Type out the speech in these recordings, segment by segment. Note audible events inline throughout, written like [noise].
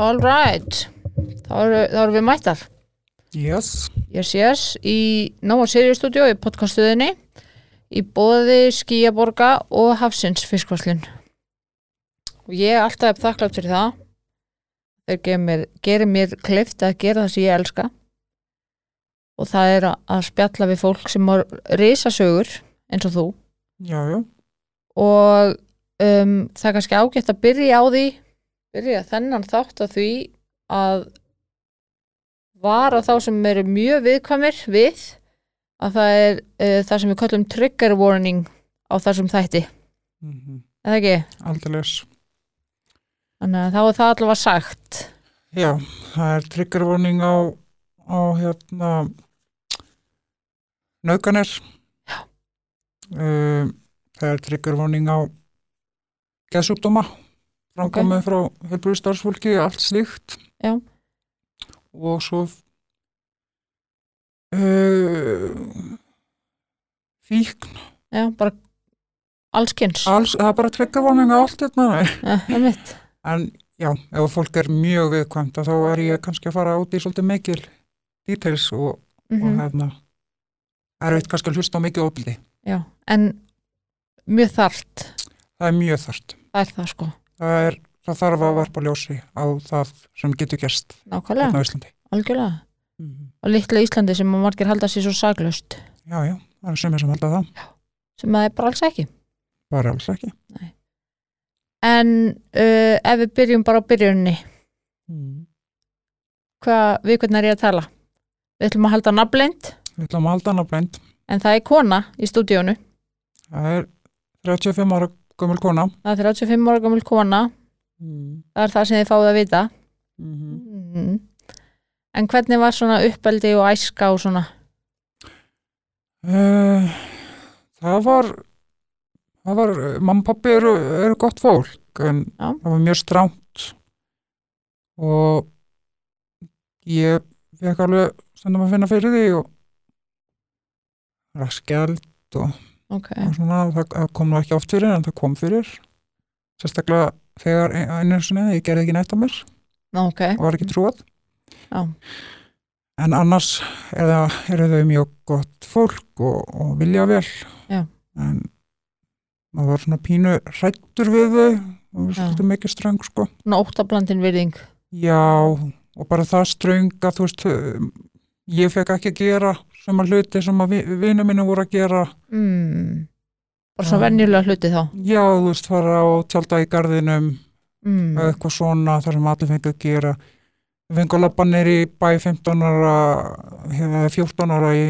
All right, þá eru, þá eru við mættar. Yes. Yes, yes, í Nóa Sirius Studio í podcastuðinni í bóði Skíaborga og Hafsins fiskvarslun. Og ég er alltaf þakklátt fyrir það. Þeir gerir mér, gerir mér kleift að gera það sem ég elska. Og það er að spjalla við fólk sem er risasögur eins og þú. Já, já. Og um, það er kannski ágætt að byrja á því, byrja þennan þátt að því að vara þá sem eru mjög viðkvæmir við að það er uh, það sem við kallum trigger warning á þessum þætti, Mm eða ekki? Aldeilis. Þannig að þá er það allavega sagt. Já, það er trigger warning á, á hérna naukanir. Já. Um, það er trigger warning á geðsjúkdóma framkomið frá helbriðstarfsfólki, allt slíkt. Já. Og svo uh, fíkn, Já, bara allskins. alls, það er bara á allt þetta. nei. Ja. En já, ef fólk er mjög viðkvæmt þá er ég kannski að fara út í svolítið mikil details og, Mm og hérna er veit kannski að hlusta á mikið opildi. Já, en mjög þart, Það er mjög þart. það er það sko. Það, er, það þarf að varpa ljósi á það sem getur gerst Nákvæmlega, hérna á Íslandi. algjörlega. Mm. Á litla Íslandi sem að margir halda sér svo saglust, Já, já, það er sem er sem halda það. sem að það er bara alls ekki. Bara alls ekki. En uh, ef við byrjum bara á byrjunni, Mm. hvað, við hvernig er ég að tala? Við ætlum að halda nafnleint, Við ætlum að halda hana blend. en það er kona í stúdíónu. Það er 35 ára gömul kona. Það er 35 ára gamul kona, Mm. það er það sem þið fáið að vita. Mm Mm. En hvernig var svona uppeldi og æska og svona? Uh, það var það var, mamma og pappi eru, eru gott fólk en Já. það var mjög stránt og ég fekk alveg stundum að finna fyrir því og raskjald og, Ok, og svona, það, kom nú ekki oft fyrir en það kom fyrir. Sérstaklega þegar einu sinni ég gerði ekki neitt af mér. Ok, og var ekki trúað. Já. en annars er það, eru þau mjög gott fólk og, og vilja vel. Já. en maður var svona pínu hrættur við þau og svolítið mikið ströng sko. Svona óttablandin virðing. já og bara það ströng að þú veist ég fekk ekki að gera sem að hluti sem að vi- vinur mínu voru að gera Mm. Bara svona Já. venjulega hluti þá. já þú veist fara á tjálta í garðinum Mm. eitthvað svona þar sem allir fengi að gera við fengum að labba neyri bæ 15 ára eða 14 ára í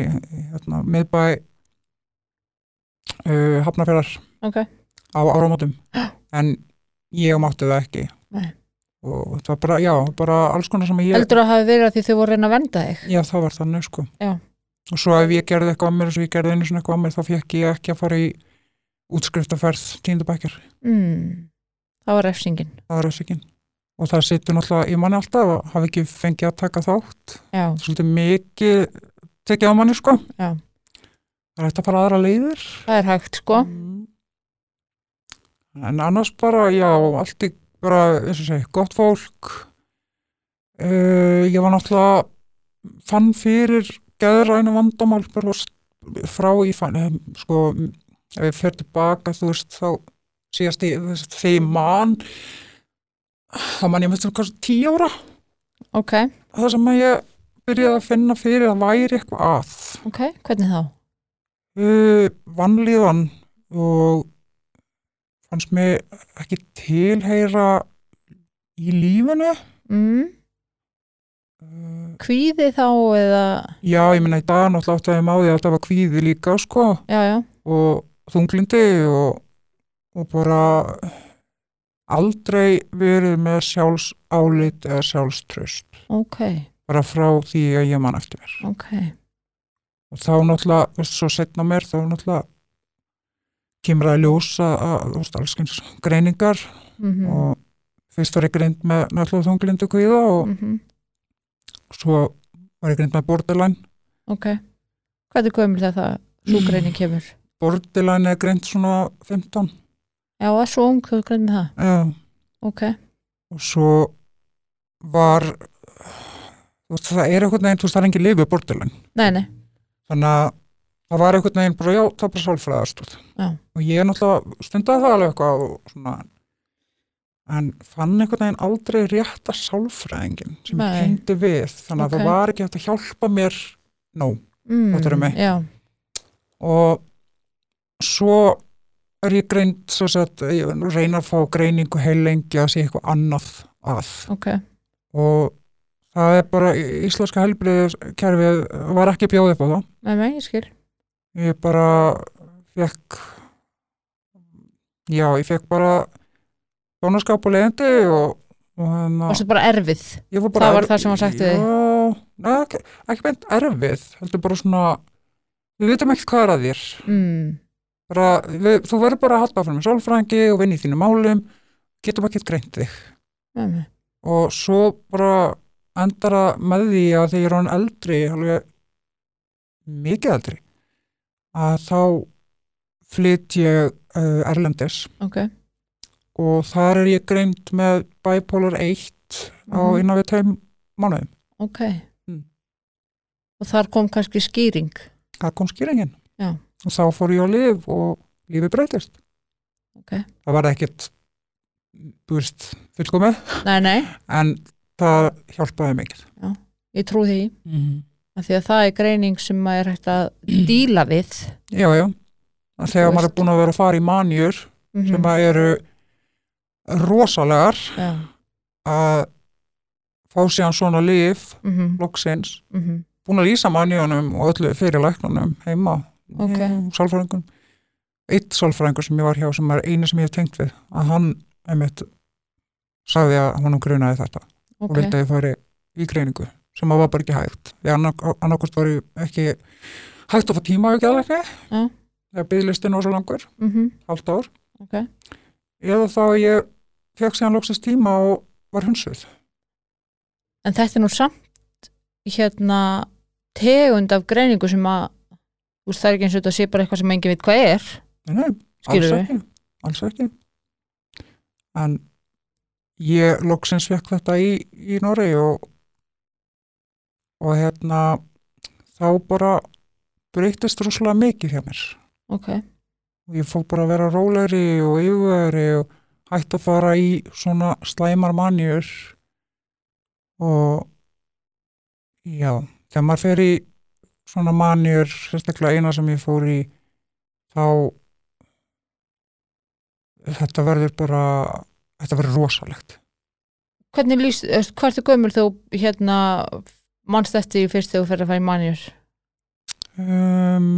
hérna, miðbæ uh, Hafnafjörðar Ok, á áramótum [gasps] en ég mátti það ekki. Og það var bara, já, bara alls konar sem ég heldur að hafi verið að því þau voru reyna að venda þig? já, það var þannig sko Já. og svo ef ég gerði eitthvað á mér og svo ég gerði einu svona eitthvað á mér þá fekk ég ekki að fara í útskriftaferð tíndabækjar, Mm. Það var refsingin. það var össikinn og það situr náttúrulega í manni alltaf að hafa ekki fengið að taka þátt Já, svolítið mikið tekið á manni sko Já. það er hægt að fara aðra leiðir það er hægt sko. Mm. en annars bara já, allt í bara, eins og segi, gott fólk. Uh, ég var náttúrulega fann fyrir geðrænu vandamál bara frá í fann eh, sko, ef ég fer tilbaka þú veist, þá síðast ég, þegar ég man þá man ég með kannski tíu ára. Ok, það sem að ég byrjaði að finna fyrir að væri eitthvað að. Ok, hvernig þá? uh, vannlíðan og fannst mér ekki tilheyra í lífinu. Mm. uh, Kvíði þá eða, já, ég meina í dag náttúrulega átti að ég máði að þetta var kvíði líka sko. Já, já, og þunglindi og, og bara aldrei verið með sjálfsálit eða sjálfströst ok, bara frá því að ég man eftir mér ok, og þá náttúrulega, svo setna mér þá náttúrulega kemur að ljósa að, allskins greiningar mm og fyrst var ég greind með náttúrulega þunglindu kvíða og Mhm. svo var ég greind með borderline ok. Hvernig gömul þetta súgreining [clears throat] kemur? borderline er greind svona 15 Já, það er svo ung, þú greið með það. já, Ok, og svo var þú veist, það er einhvern veginn, þú veist, það er engin lifið bortilin nei, nei, þannig að það var einhvern veginn bara, já, það er bara sálfræðastúð Já. og ég er náttúrulega stundaði það alveg eitthvað svona en fann einhvern veginn aldrei rétta sálfræðingin sem ég tengdi við. Þannig að Ok. það var ekki hægt að hjálpa mér nóg mm, Fattarðu mig? já, og svo er ég greind svo að ég reyna að fá greiningu heil lengi að sé eitthvað annað að. Ok. Og það er bara íslenska helbriðiskerfið var ekki bjóðið á það. Nei, nei, ég skil ég bara fekk já, ég fekk bara dónaskap og leiðindi og, og hérna varstu bara erfið? Ég var bara það það sem var sagt við ekki, ekki beint erfið heldur bara svona við vitum ekki hvað er að þér. Mm, bara, við, þú verður bara að halda frá með sálfrængi og vinna í þínu málum getum ekki greint þig. Nei. og svo bara endar það með því að þegar er hann eldri alveg mikið eldri að þá flytt ég uh, Erlendis ok, og þar er ég greind með bipolar 1 á Mhm. innan við tveim mánuðum. ok Mm. og þar kom kannski skýring Það kom skýringin Já. og þá fór ég á lif og lífið breytist. ok, Það var ekkit búist fullkomið nei, nei, en það hjálpaði mikið. ég trú því Mm. Af því að það er greining sem maður er hægt að díla við. Já, já. Að Þegar maður er búin að vera að fara í manjur mm sem að eru rosalegar já, að fá síðan svona líf mm loksins, -hmm. búin að lýsa manjónum og öllu fyrir læknunum heima. Ok. mm, sálfræðingum. Eitt sálfræðingur sem ég var hjá sem er einu sem ég hef tengt við að hann einmitt sagði að honum grunaði þetta og ok, vildi að ég fari í greiningu sem að var bara ekki hægt. Því annarkost var ég ekki hægt að fá tíma ekki aðlækni Já. þegar byggðlistin var svo langur, mm halvt ár. Ok. Eða þá ég fekk síðan loksins tíma og var hunsuð. En þetta er nú samt hérna tegund af greiningu sem að veist það er ekki eins og þetta sé bara eitthvað sem engin veit hvað er. Nei, alls ekki, alls ekki. En ég loksins fekk þetta í, í Noregi og, og hérna þá bara breytist rosalega mikið hjá mér. ok, Og ég fór bara að vera rólegri og yfirveri og hætti að fara í svona slæmar manjur. Og já, þegar maður fer í svona manjur, sérstaklega eina sem ég fór í þá þetta verður bara þetta verður rosalegt. Hvernig lýst, hvað ertu gömul þú hérna manst eftir því fyrst þegar þú fer að fara í manjur um,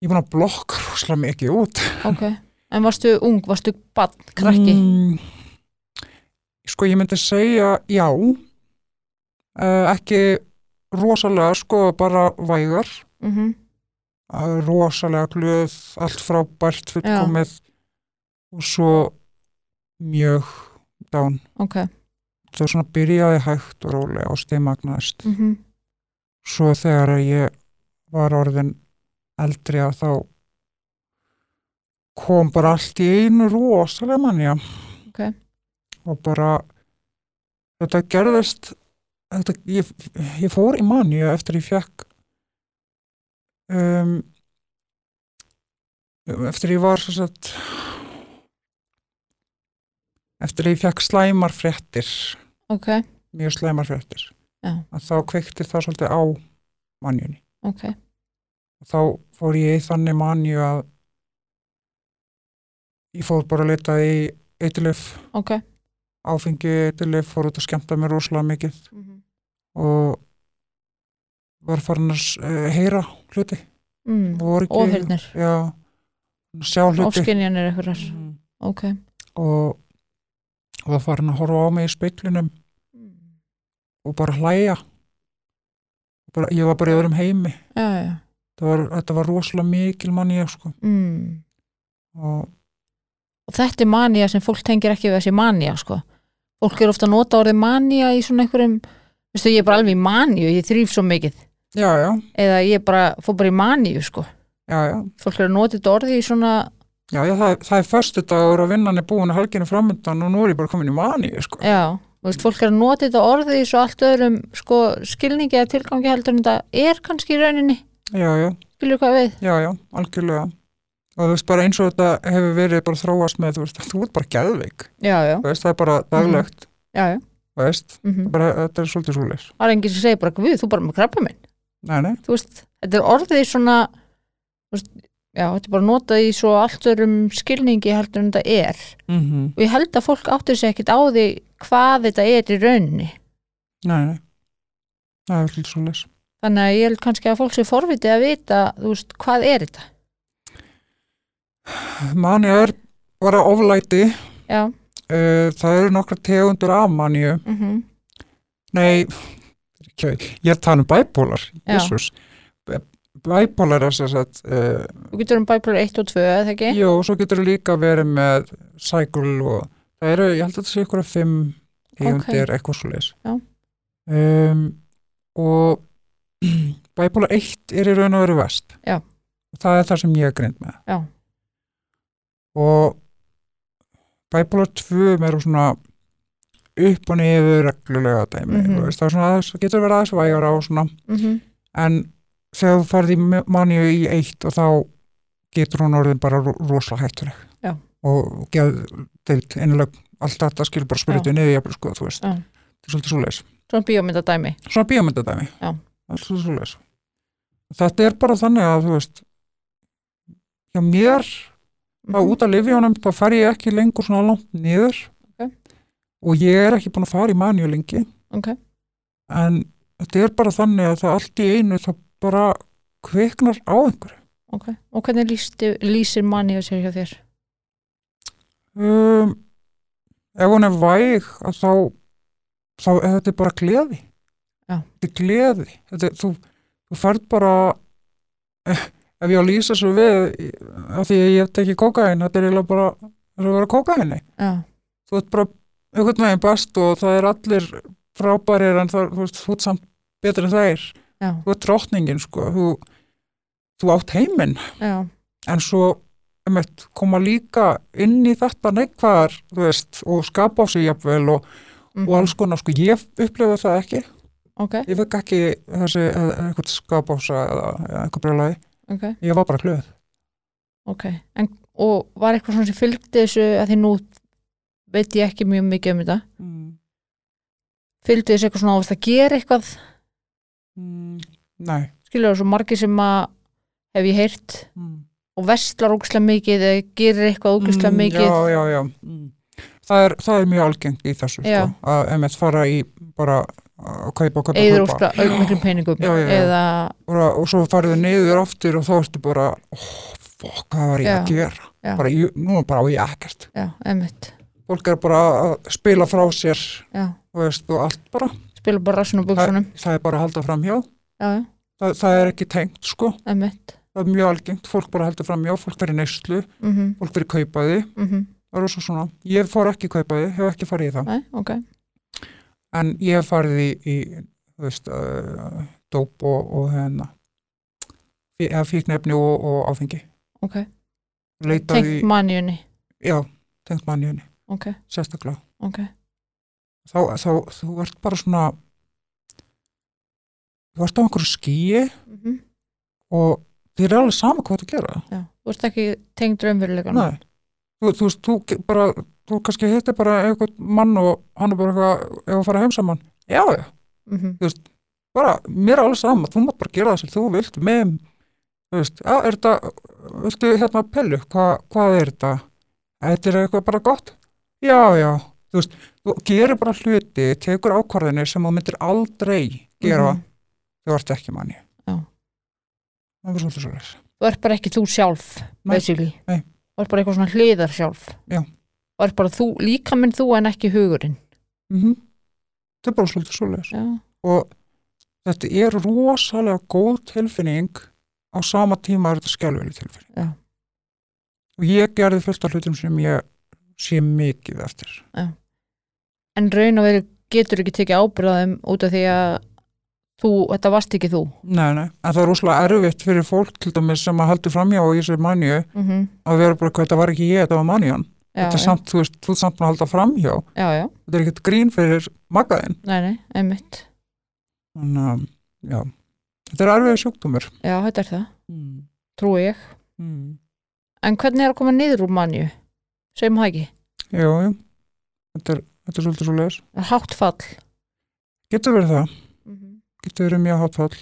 ég er búin að blokka rosalega mikið út. Ok, en varstu ung, varstu bann, krakki? Mm, sko ég myndi segja já. Uh, ekki rosalega sko bara vægar. Mm uh, rosalega glöð allt frábært fullkomið og svo mjög dán ok, það svona byrjaði hægt og rólega og stemagnaðist mm svo þegar ég var orðin eldri að þá kom bara allt í einu rosalega manja Ok. og bara þetta gerðist þetta, ég, ég fór í manja eftir ég fekk um, eftir ég var svo sagt eftir ég fekk slæmar fréttir ok, mjög slæmar fréttir. Já. að þá kveikti það svolítið á manjunni. Ok. Og þá fór ég í þannig manju að ég fór bara að leita í eitilif, ok. Áfengi eitilif, fór út að skemmta mér rosalega mikið. Mm og var farin að eh, heyra hluti. Mm. já, sjá hluti. Ofskinjanir eitthvað Mm. ok. Og, og var farin að horfa á mig í speiklinum og bara hlæja bara, ég var bara í öðrum heimi já, já, var, þetta var rosalega mikil manni sko. mm. og og þetta er manía sem fólk tengir ekki við þessi manía sko. fólk er ofta að nota orðið manía í svona einhverjum veistu, ég er bara alveg í maníu, ég þrýf svo mikið já, eða ég bara, fór bara í maníu sko. fólk er að nota þetta orðið í svona það, það er förstu dagur og vinnan er búin að helginu framöndan og nú er ég bara komin í mani sko. Já, veist, fólk er að nota þetta orðið í svo allt öðrum sko, skilningi eða tilgangi heldur en þetta er kannski í rauninni, skilur hvað við? Já, já, algjörlega. Og þú veist bara eins og þetta hefur verið bara þróast með, þú veist, þú ert bara geðveik. Já, já, þú veist, það er bara daglegt. Já, já. Þú veist, mm bara, þetta er svolítið svoleiðis. Það er enginn sem segir bara, við, þú bara með krabba minn nei, nei, þú veist, þetta er orðið í svona veist, já, þetta er bara notað í svo allt öðrum skilningi heldur en þetta er. Mm og ég held að fólk áttur sig ekkit á því hvað þetta er í rauninni. Nei, nei. Það er svolítið svoleiðis. Þannig að ég held kannski að fólk sé forvitið að vita þú veist, hvað er þetta? Mani er bara oflæti. Já, uh, það eru nokkra tegundur af manju mm nei, ekki, ég er að tala um bæpólar jésús bæpólar er þess að þú getur um bæplar 1 og 2 eða ekki? Jó, svo getur þú líka verið með cycle og það eru, ég held að þetta sé ykkur að fimm tegundir eitthvað svo leis. Já. Um, og [clears throat] bæpólar 1 er í raun og veru vest. Já. Það er það sem ég er grind með. Já. Og bæpólar 2 er svona upp og niður reglulega dæmi. Mm veist, það, svona, getur verið aðeins vægara og svona, mm en þegar þú farið í manju í eitt og þá getur hún orðin bara ro- rosalega hættuleg. Og geð deilt innleg allt þetta skilur bara spyrir niður jafnvel sko þú veist, það er svolítið svoleiðis. Svona bíómyndadæmi. Svona bíómyndadæmi. Er svolítið svoleiðis. Þetta er bara þannig að þú veist hjá mér Mhm. að út af lifjónum þá fer ég ekki lengur svona langt niður. Ok. og ég er ekki búin að fara í manju lengi. Ok, en þetta er bara þannig að það allt í einu það bara kviknar á einhverju. Ok. Og hvernig lýsir að sér hjá þér um, ef hún er væg þá, þá er þetta er bara gleði. Já. þetta er gleði. Þetta, er- þú, þú færð bara eh, ef ég á að lýsa svo við af því að ég teki kókain þetta er eiginlega bara það er að vera kókaini já, þú ert bara einhvern veginn best og það er allir frábærir en það, þú veist, þú ert samt betri en þeir. Já, þú ert drottningin sko. Þú, þú átt heiminn. En svo einmitt, koma líka inn í þetta veist, og skapa á sig jafnvel og, mhm, og alls konar, sko ég upplifa það ekki, ok, ég fekk ekki þessi, eh, eitthvað skapa á sig eða, eitthvað brjólaði, ok, ég var bara glöð. Ok. En, og var eitthvað svona sem fylgdi þessu að því nú veit ég ekki mjög mikið um þetta. Mm. fylgdi þessu eitthvað svona ávist að gera eitthvað? Mm. Nei. Skilur það svo margir sem að hef ég heyrt. Mm. Og vestlar ógæslega mikið eða gerir eitthvað ógæslega mikið Já, já, já. Mm. það, er, það er mjög algengt í þessu sko, að einmitt fara í bara að kaupa, kaupa, eður kaupa. ógæslega miklum peningum Já, já, já. eða, og, og svo farið þið niður aftur og þá ertu bara oh, fokk, hvað var ég að gera? Bara, ég, nú bara á ég ekkert. Emitt fólk er bara að spila frá sér já, og, veist, og allt bara. Spila bara rassinu og buksunum það er bara að halda fram hjá. Já, já, það, það er ekki tengt sko. Emitt það er mjög algengt, fólk bara heldur fram hjá fólk verið neyslu, mhm, fólk verið kaupaði. Mhm, það er svo svona, ég fór ekki kaupaði hef ekki farið í það, nei, ok. En ég hef farið í, í þú veist, uh, dóp og, og hérna eða fíknefni og, og áfengi. Ok, tengt manjunni já, tengt mannjunni ok, sérstaklega. Ok, þá, þá, þú ert bara svona þú ert á einhverju skýi mhm, og þið er alveg sama hvað þú gera. Já þú ert ekki tengd raunverulegan Nei, þú, þú veist, þú bara þú kannski hittir bara einhvern mann og hann er bara eitthvað, ef að fara heim saman. Já, já, mhm, bara, mér er alveg sama, þú mátt bara gera það sem þú vilt með, þú veist, já, er þetta viltu hérna pellu, Hva, hvað er þetta? Þetta er eitthvað bara gott. Já, já, þú veist þú gerir bara hluti, tekur ákvarðinir sem þú myndir aldrei gera mhm. þú ert ekki manni. Það er svolítið svolítið þú ert bara ekki þú sjálf basically, nei. þú ert bara eitthvað svona hliðar sjálf. Já. þú ert bara þú, líka minn þú en ekki hugurinn. Mm -hmm. það er bara svolítið svolítið já, og þetta er rosalega góð tilfinning á sama tíma er þetta skjálfileg tilfinning. Já. og ég gerði fullt af hlutum sem ég sé mikið eftir. En raun og veru getur ekki tekið ábyrðaðum út af því að þú, þetta varst ekki þú? Nei, nei, en það er rosalega erfitt fyrir fólk til dæmis sem að heldur framjá í þessu manju mm að vera bara, þetta var ekki ég, þetta var manjan já, þetta er samt, þú veist, þú ert samt að halda framhjá já, já, þetta er ekkert grín fyrir magaðinn nei, nei, einmitt. Þannig að, já. Þetta er erfið sjúkdómur. Já, þetta er það, mm. trúi ég. Mm. en hvernig er að koma niður úr manju segjum það ekki, jú, jú. Þetta er, þetta er svolítið svo leis það er hátt fall? Getur verið það, -hmm. Getur verið mjög hátfall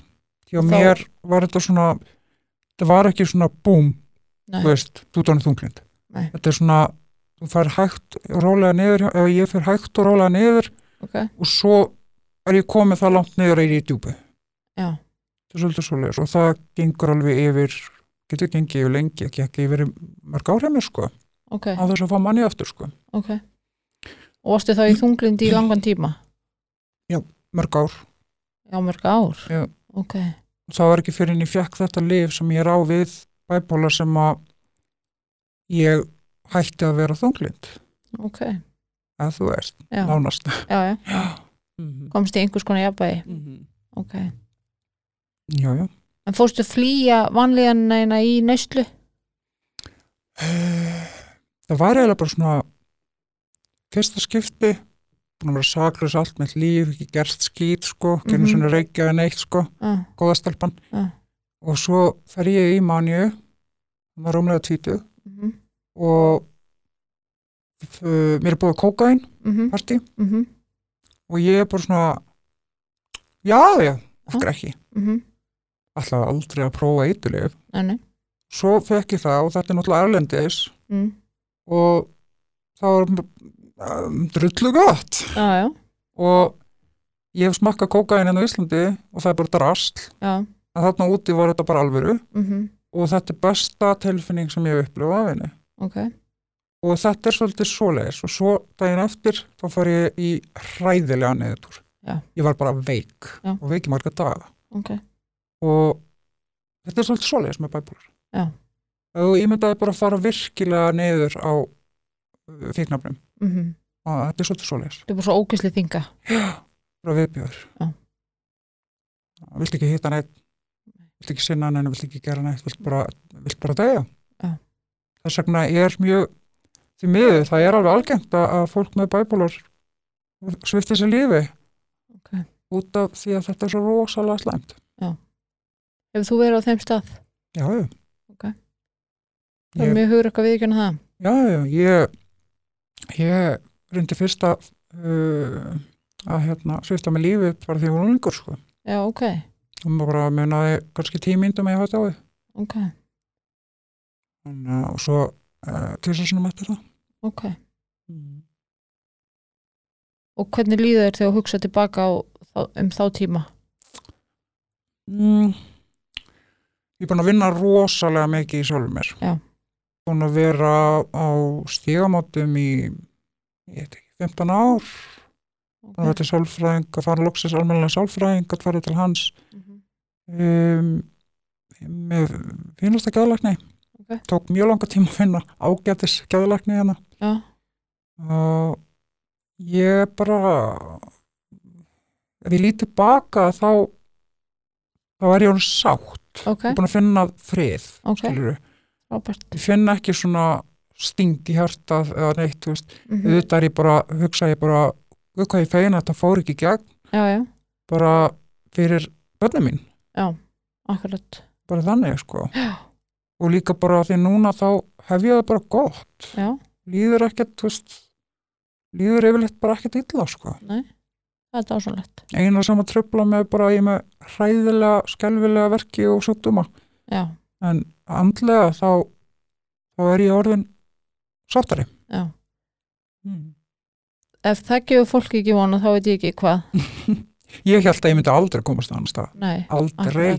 hjá Þá- mér var þetta svona þetta var ekki svona búm þú veist, þú tónið þunglind Nei. þetta er svona, þú fær hægt og rólega niður, ef ég fer hægt og rólega niður ok, og svo er ég komið það langt niður í djúpi já, þetta er svolítið svoleiðis og það gengur alveg yfir getur gengið yfir lengi, ekki ekki yfir mörg áhrifir sko, ok, á þess að fá manni aftur sko, ok. Og varstu þá í þunglindi í langan tíma? Mörg ár já, mörg ár. Já. ok, það var ekki fyrir en ég fekk þetta lif sem ég er á við bæpóla sem að ég hætti að vera þunglind ok, að þú veist, já, nánast. Já, já. [gasps] Já, Mhm. komst í einhvers konar jafnvægi. Mhm. ok, já, já. En fórstu flýja vanlíðanina í neyslu? Það var eiginlega bara svona fyrsta skipti búin að vera saklaus allt með líf ekki gerst skýt sko, ekki einu Mhm. svona reykjaði neitt sko, ah, góðastelpan ah, og svo fer ég í manju það var rúmlega tvítu mhm, og uh, mér er búið kókain mhm, partí. Mhm, og ég er bara svona já, já, okkur ekki? Mhm. Alltaf aldrei að prófa nei, svo fekk ég það og þetta er náttúrulega erlendis mm, og það var um, drullu gott. Já, já, og ég hef smakkað kókain hérna á Íslandi og það er bara drasl. Já. En þarna úti var þetta bara alvöru. Mhm, og þetta er besta tilfinning sem ég hef upplifað af henni. Ok, og þetta er svolítið svoleiðis. Og svo daginn eftir þá fór ég í hræðilega neðutúr ég var bara veik og veik í marga daga. Ok. Og þetta er svolítið svoleiðis með bæbúlar Já. ef þú ímyndaði bara að fara virkilega neður á fíknafnum. Mhm, og þetta er svolítið svoleiðis. Þetta er bara svo ógæsli þinga. Bara viðbjöður Já. vilt ekki hitta neitt vilt ekki sinna neitt, vilt ekki gera neitt? Vilt bara, vilt bara degja Já. þess vegna er mjög því miður, það er alveg algengt að, fólk með bæbúlar svifti sér lífi. Ok, út af því að þetta er svo rosalega slæmt. Hefur þú verið á þeim stað? Já, já. Ok. það er ég, mjög hugur eitthvað viðkjörna það. Já, já, ég ég reyndi fyrst að uh, að hérna svifta með lífi bara því hún var ungur sko. Já, ok, og maður bara munaði kannski tímyndum að ég hafa þetta á því ok, Þannig að- og svo uh, til þess að sinna eftir það. Ok. Og hvernig líður þér þegar þú hugsa tilbaka á, þá- um þá tíma? Mm. ég er búin að vinna rosalega mikið í sjálfum mér. Já. Búin að vera á stígamótum í ég veit ekki, 15 ár. Búin að vera til sálfræðing að fara loksins almennilega sálfræðing að fara til hans Mhm. um, með fínasta gæðlækni Ok. tók mjög langa tíma að finna ágætis gæðlækni hérna. Já, og ég bara ef ég lítið baka þá þá er ég hún sátt. Ok, ég er búin að finna frið. Robert ég finn ekki svona sting í hjartað eða neitt, þú veist, mm auðvitað er ég bara hugsa ég bara, hvað ég feina þetta fór ekki gegn, já, já, bara fyrir börnum mín, akkurat. Bara þannig sko. Já, og líka bara því núna þá hef ég það bara gott. Já, líður ekkert, þú veist líður yfirleitt bara ekkert illa sko. Það er dásanlegt eina sem að tröfla með bara ég með hræðilega, skelfilega verki og sjúkdóma. Já, en andlega þá þá er ég orðin sáttari. Mm. ef það gefur fólki ekki vona þá veit ég ekki hvað. [laughs] Ég held að ég myndi aldrei komast að hann stað nei, aldrei,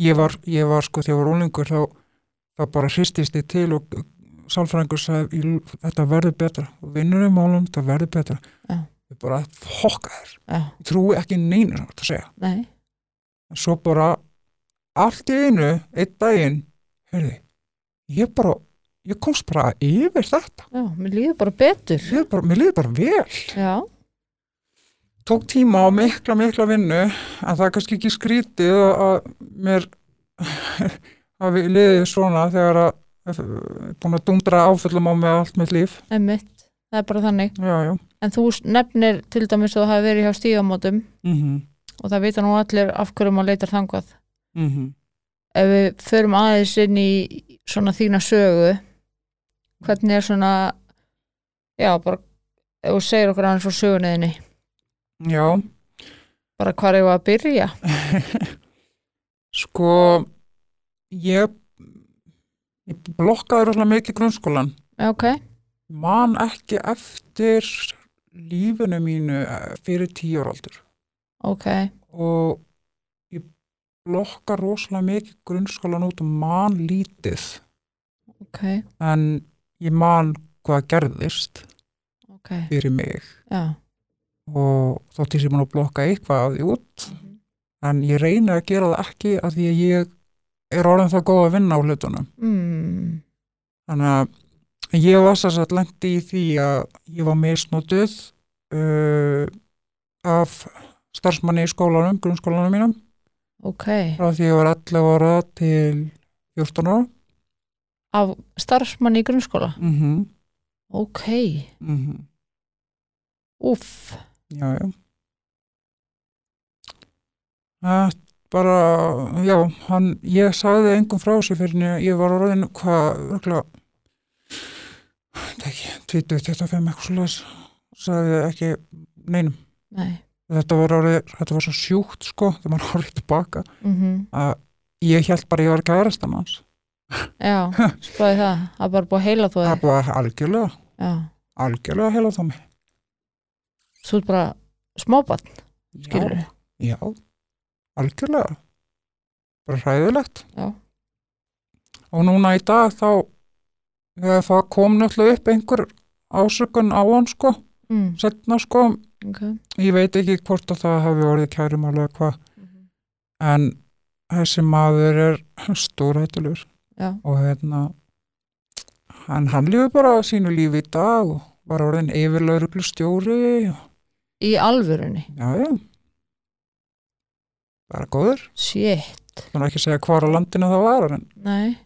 ég var, ég var sko þegar ég var úlingur þá, þá bara hristist ég til og sálfræðingur sagði "Ég- þetta verður betra. Vinnur um málum, þetta verður betra. Já. ég bara fokka þér. Trúi ekki neinu sem þetta segja. Nei, svo bara allt í einu, einn daginn heyrði, ég bara ég komst bara yfir þetta. Já, mér líður bara betur. Mér líður bara, mér líður bara vel. Já, tók tíma og mikla, mikla vinnu en það er kannski ekki skrítið að- að mér [laughs] hafi liðið svona þegar að búin að dundra áföllum á mig allt mitt líf. Einmitt, það er bara þannig. Já, já. En þú nefnir til dæmis að þú hafi verið hjá stígamótum. Mm -hmm. og það vita nú allir af hverju maður leitar þangað Mm ef við förum aðeins inn í svona þína sögu hvernig er svona já, bara ef þú segir okkur aðeins frá sögunniðinni já, bara hvað er að byrja? [laughs] Sko ég ég blokkaði rosalega mikið grunnskólan Já, ok, man ekki eftir lífinu mínu eh, fyrir tíu ára aldur. Ok. Og blokka rosalega mikið grunnskólan út og man lítið. Ok, en ég man hvað gerðist ok, fyrir mig. Já. Og þótt ég sé búin að blokka eitthvað af því út. En ég reyni að gera það ekki af því að ég er orðin það góð að vinna á hlutunum. Mm, þannig að ég var þess að lendi í því að ég var misnotuð uh, af starfsmanni í skólanum, grunnskólanum mínum ok, frá því ég var 11 ára til 14 ára. Af starfsmanni í grunnskóla? Mm -hmm. ok, Mm uff já, já. Það bara, já, hann, ég sagði engum frá þessu fyrir en ég var orðin hvað, örgulega, ekki, 20, 25 eitthvað svoleiðis, sagði ekki neinum. nei, Þetta var orðið, þetta var svo sjúkt sko, þegar maður orðið tilbaka, mhm að ég held bara að ég [laughs] var kærastan hans. já, spáði það er bara búið að heila þú þig var algjörlega, já, algjörlega heila þá mig. þú ert bara smábann, skilur Já, já, algjörlega. Bara hræðilegt. Já. Og núna í dag þá, það kom náttúrulega upp einhver ásökun á hann sko, mm, setna sko, ok. Ég veit ekki hvort að það hafi orðið kærum alveg hvað, Mhm. en þessi maður er stórhættulegur. Já, og hérna, hann, hann lífi bara sínu lífi í dag og var orðin yfirlauruglu stjóri í alvörunni? Já, já, bara góður. shit, Þannig ekki að segja hvar á landinu það var, en,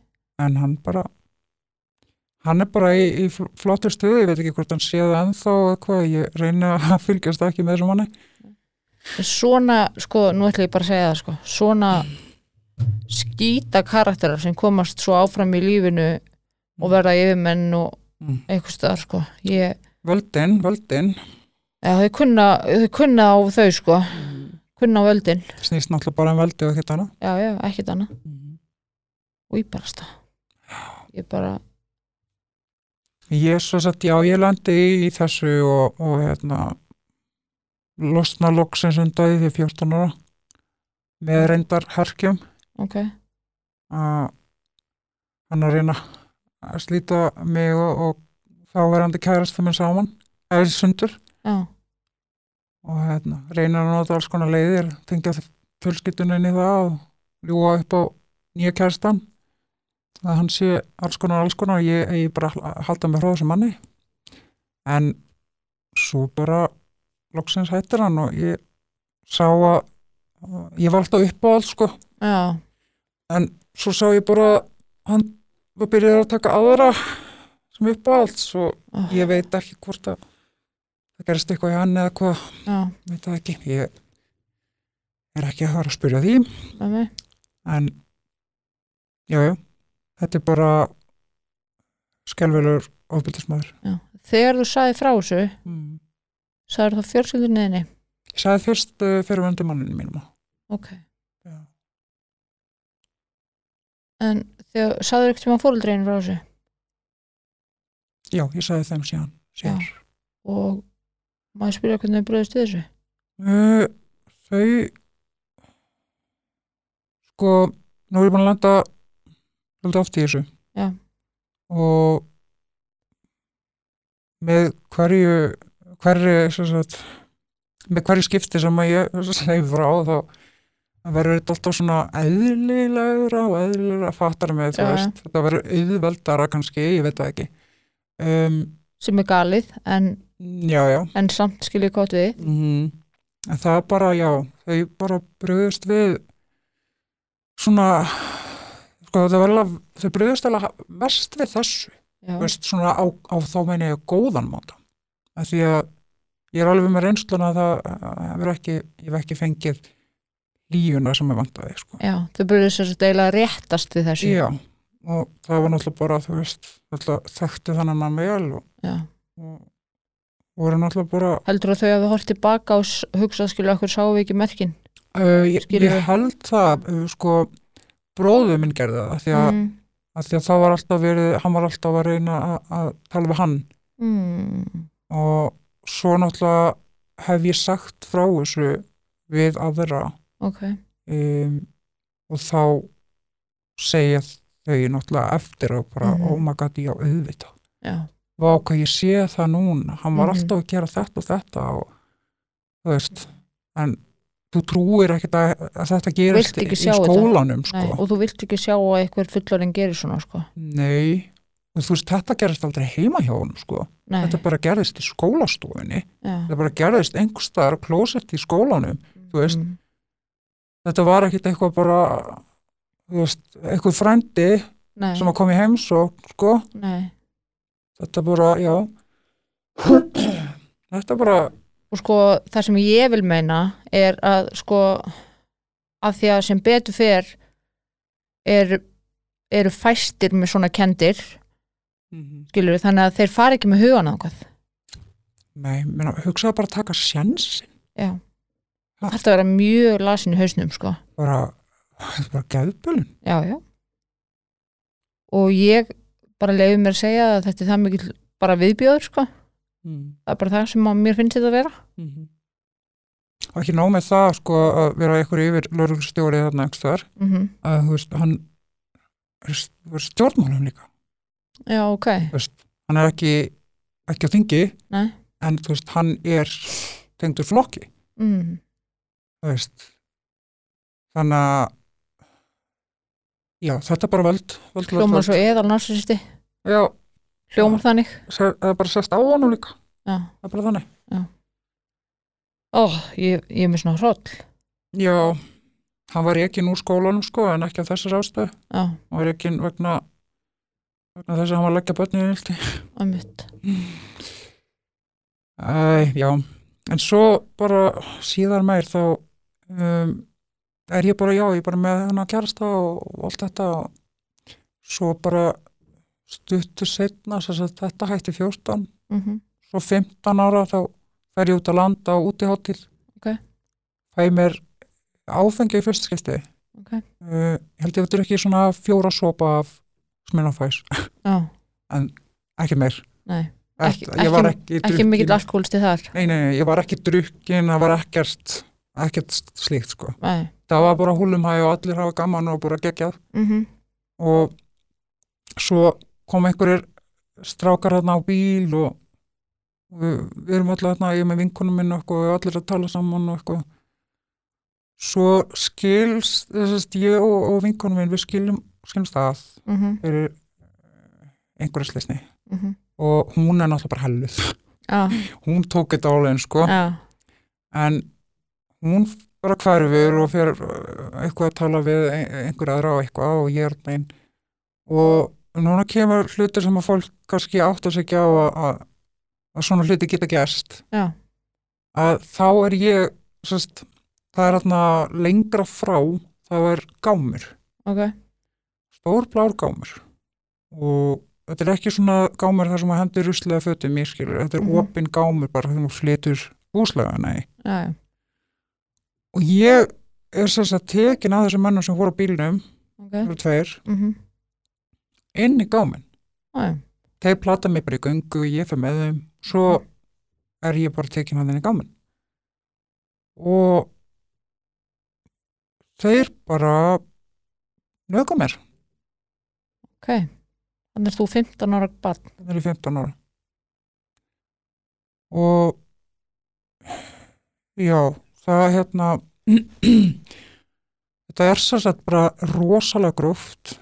en hann bara, hann er bara í, í fl- flottur stuði, ég veit ekki hvort hann sé það ennþá eða hvað, ég reyna að [laughs] fylgjast ekki með þessum manni. svona, sko, nú ætla ég bara að segja það sko, svona skýta karakterar sem komast svo áfram í lífinu og verða yfirmenn og Mm. eitthvað stöðar sko ég, Völdin, völdin, ja, þau, kunna, þau kunna á þau sko kunna á völdin, snýst náttúrulega bara um veldi og ekkert annað. já, já, ekkert annað Mm. og ég bara stað ég bara, Ég svo sett, já, ég landi í, þessu og, og hérna, losna loksins undaði því 14 ára. Með reyndar herkjum ok. Að hann að reyna að slíta mig og, og þá verandi kærast þeim saman, eða sundur já, og hérna, reyna að nota alls konar leiðir, tengja fjölskyldunni inn í það og ljúa upp á nýja kærstan að hann sé alls konar, alls konar ég, ég bara halda mig frá þessu manni. En svo bara loksins hættir hann og ég sá að ég var alltaf upp á allt sko. Já, en svo sá ég bara hann var byrjað að taka aðra sem upp á allt svo oh, ég veit ekki hvort að það gerist eitthvað í hann eða hvað. Veit það ekki. Ég er ekki að fara að spyrja því. Mig en já, já, þetta er bara skelvelur ofbildismæður þegar þú sagði frá þessu mm. sagði það fjölskyldunniðinni ég sagði fyrst uh, fyrir vöndi manninu mínum. Ok, já. en þegar sagður ekkert um að fóruldreinu frá þessu? Já, ég sagði þeim síðan, síðan. og maður spyrja hvernig þau bröðist þessu? Uh, þau sko nú er ég búin að landa svolítið oft í þessu. Já. og með hverju hverju sagt, með hverju skipti sem að ég [laughs] segi frá þá verður þetta alltaf svona eðlilegra og eðlilegra fattar með já. veist, þetta verður auðveldara kannski, ég veit það ekki. Um, sem er galið en, já, já. en samt skilja gott við. Mm en það bara, já, þau bara bröðust við svona sko það var alveg, þau bröðust alveg mest við þessu, veist, svona á, á þá meina ég góðan máta. Af því að ég er alveg með reynsluna að það hefur ekki, ég hef ekki fengið lífuna sem ég vantaði, sko. Já, þau sér að deila réttast við þessu. Já, og það var náttúrulega bara, þú veist, þekktu þannig mann vel og, og voru náttúrulega bara heldur að þau hafi hort tilbaka og hugsað skilja okkur sáum við ekki merkin? Uh, ég, ég held það, sko, bróðu minn gerði það, því að, mm. að því að það var alltaf verið, hann var alltaf að reyna að, að tala við hann Mm. og svo náttúrulega hef ég sagt frá þessu við aðra ok, um, og þá segja þau náttúrulega eftir og bara, oh my god, já, auðvitað. já, Vá, hvað ég sé það núna, hann var Mhm. alltaf að gera þetta og þetta og þú veist, en þú trúir ekkert að, að þetta gerist í skólanum, sko. Nei, og þú vilt ekki sjá að eitthvað fullorinn gerir svona sko Nei, og þú veist, þetta gerist aldrei heima hjá honum, sko. Þetta bara gerist í skólastofunni, já. þetta bara gerist einhvers staðar á klósett í skólanum. Mm. Þetta var ekkit eitthvað bara, veist, eitthvað frændi Nei, sem að koma í heims og, sko, nei þetta bara, já. [clears throat] þetta bara, og sko það sem ég vil meina er að sko að því að sem betur fer er, eru fæstir með svona kendir skilur þannig að þeir fara ekki með hugan ákvað nei, menna, hugsaðu bara að taka sjansin, já, Ha. þetta vera mjög lasin í hausnum sko, bara, þetta er bara geðbölun. já, já. Og ég bara leiði mér að segja að þetta er það mikil bara viðbjóður sko, Mm. það er bara það sem mér finnst þetta að vera Mhm. Og ekki nóg með það, sko, að vera eitthvað yfir lörgumstjórið þarna einhverstaðar, mm að, þú veist, hann er st- stjórnmálum líka. já, ok, þú veist, hann er ekki ekki á þingi Nei. en þú veist, hann er tengdur flokki mm. þú veist þannig að já, þetta er bara völd, hljómar svo eðal narsisti já, hljómar þannig. Það er bara sest á honum líka. Já, það er bara þannig. Ó, ég, ég er með svona hroll. Já, hann var ekki úr skólanum sko, en ekki af þessar ástöð já, hann var ekki vegna vegna þess að hann var að leggja börnið að mitt Æ, já, en svo bara síðar meir þá um, er ég bara, já, ég er bara með hennar kærasta og, og allt þetta og svo bara stuttu setna, að þetta hætti 14, mm svo 15 ára þá fer ég út að landa á útiháttil Ok. fæ mér áfengi í fyrst skipti. Ok, uh, ég held ég veitur ekki svona fjóra sopa af sminnafæs, já, [laughs] ekki meir. Nei. Ekki, Ekki- ekki- mikill alkoholisti þar? Nei, nei, nei, ég var ekki drukkin, það var ekkert, ekkert slíkt, sko. Það var bara húlumhæ og allir hafa gaman og bara geggjað. Mm og svo kom einhverjir strákar hérna á bíl og, og við, við erum allir hérna, ég er með vinkunum minn og eitthvað, og allir að tala saman og eitthvað. Svo skilst, þessast ég og, og vinkunum minn, við skiljum, skiljum stað -hmm. fyrir eh, einhverja slesni Mm og hún er náttúrulega bara helluð. já, [laughs] Hún tók þetta álegin, sko. já, en hún bara hverfur og fyrir uh, eitthvað að tala við ein- einhver aðra og eitthvað og ég er einn og núna kemur hlutir sem að fólk kannski átt að segja á að, að, svona hluti geta já, að þá er ég sest, það er hérna lengra frá þá er gámur. Ok. Stór blár gámur. Og þetta er ekki svona gámur þar sem að hendur ruslega fötum ég skilur, þetta er mm opin gámur bara þegar þú flytur húslega, nei. Já, og ég er sess að tekin að þessum mönnum sem voru á bílnum, ok. það eru tveir, mm inn í gáminn. Þeir plata mig bara í göngu, ég fyrir með þeim, svo er ég bara tekin að inn í gáminn. Og þeir bara nöðga mér, ok þannig er þú 15 ára barn það er í 15 ára. Og já, það hérna, [clears throat] þetta er að bara rosalega gróft.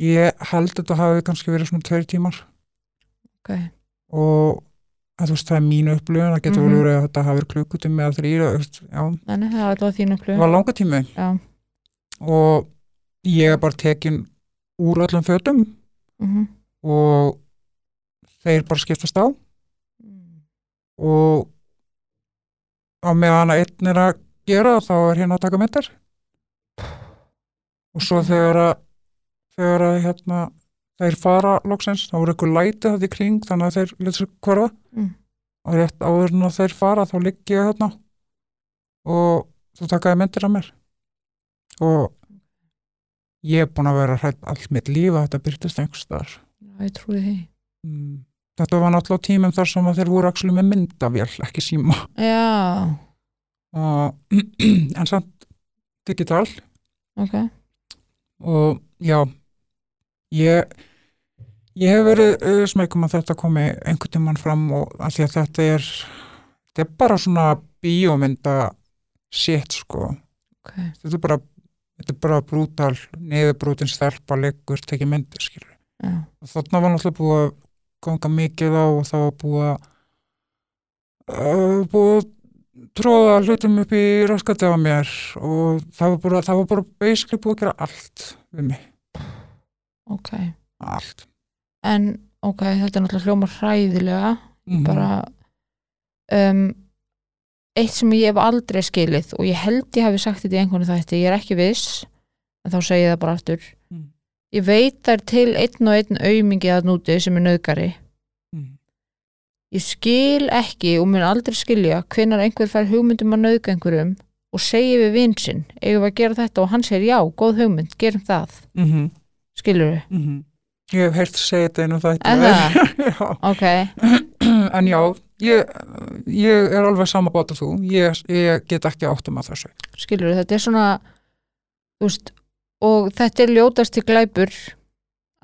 Ég held að þetta hafi kannski verið svona tveir tímar. ok, og að veist, það er mínu upplöfun, það getur mm verið að þetta hafi verið klukkutími eða þrýra, Þannig það er alltaf þín það upplöfun. var langa tími. Já. og ég er bara tekin úr öllum fötum Mm og þeir bara skiptast á. Og á meðan að einn er að gera þá er hérna að taka myndir. Og svo þegar að þegar að hérna þeir fara loksins, þá voru ykkur læti þetta í kring þannig að þeir lýtsa hverfa Mm. og rétt áður en þeir fara þá ligg ég hérna og þú takaði myndir af mér og ég er búin að vera hrætt allt mitt líf að þetta byrtist einhvers þar ég trúi því. mm. þetta var náttúrulega tímum þar sem þeir voru axlu með myndavél, ekki síma Já, og, [clears throat] en samt digital ok. og já ég ég hef verið smegum að þetta komi einhvern tímann fram og að því að þetta er þetta er bara svona bíómynda shit sko. Ok. þetta er bara þetta er bara brútal, niðurbrútin stelpa leggur, tekið myndir skilur Já, þarna var náttúrulega búið að ganga mikið á og það var búið að uh, búið að tróða hlutum upp í raskati á mér og það var bara, það var bara basically búið að gera allt við mig, ok. allt En, ok, þetta er náttúrulega hljómar hræðilega. Mhm. Bara, um, eitt sem ég hef aldrei skilið og ég held ég hafi sagt þetta í einhvern þætti, ég er ekki viss, en þá segi ég það bara aftur. Mm. Ég veit þær til einn og einn aumingi að núti sem er nöðgari. Mhm. Ég skil ekki og mun aldrei skilja hvenar einhver fær hugmyndum að nöðga einhverjum og segi við vinsinn, eigum við að gera þetta og hann segir já, góð hugmynd, gerum það. Mhm. Skilur við? Mhm. ég hef heyrt segja þetta einu þetta Er [laughs] já, Ok, [clears throat] en já ég, ég er alveg sama bátt að þú ég, ég get ekki áttum að þessu skilur við, þetta er svona, þú veist, og þetta er ljótast til glæpur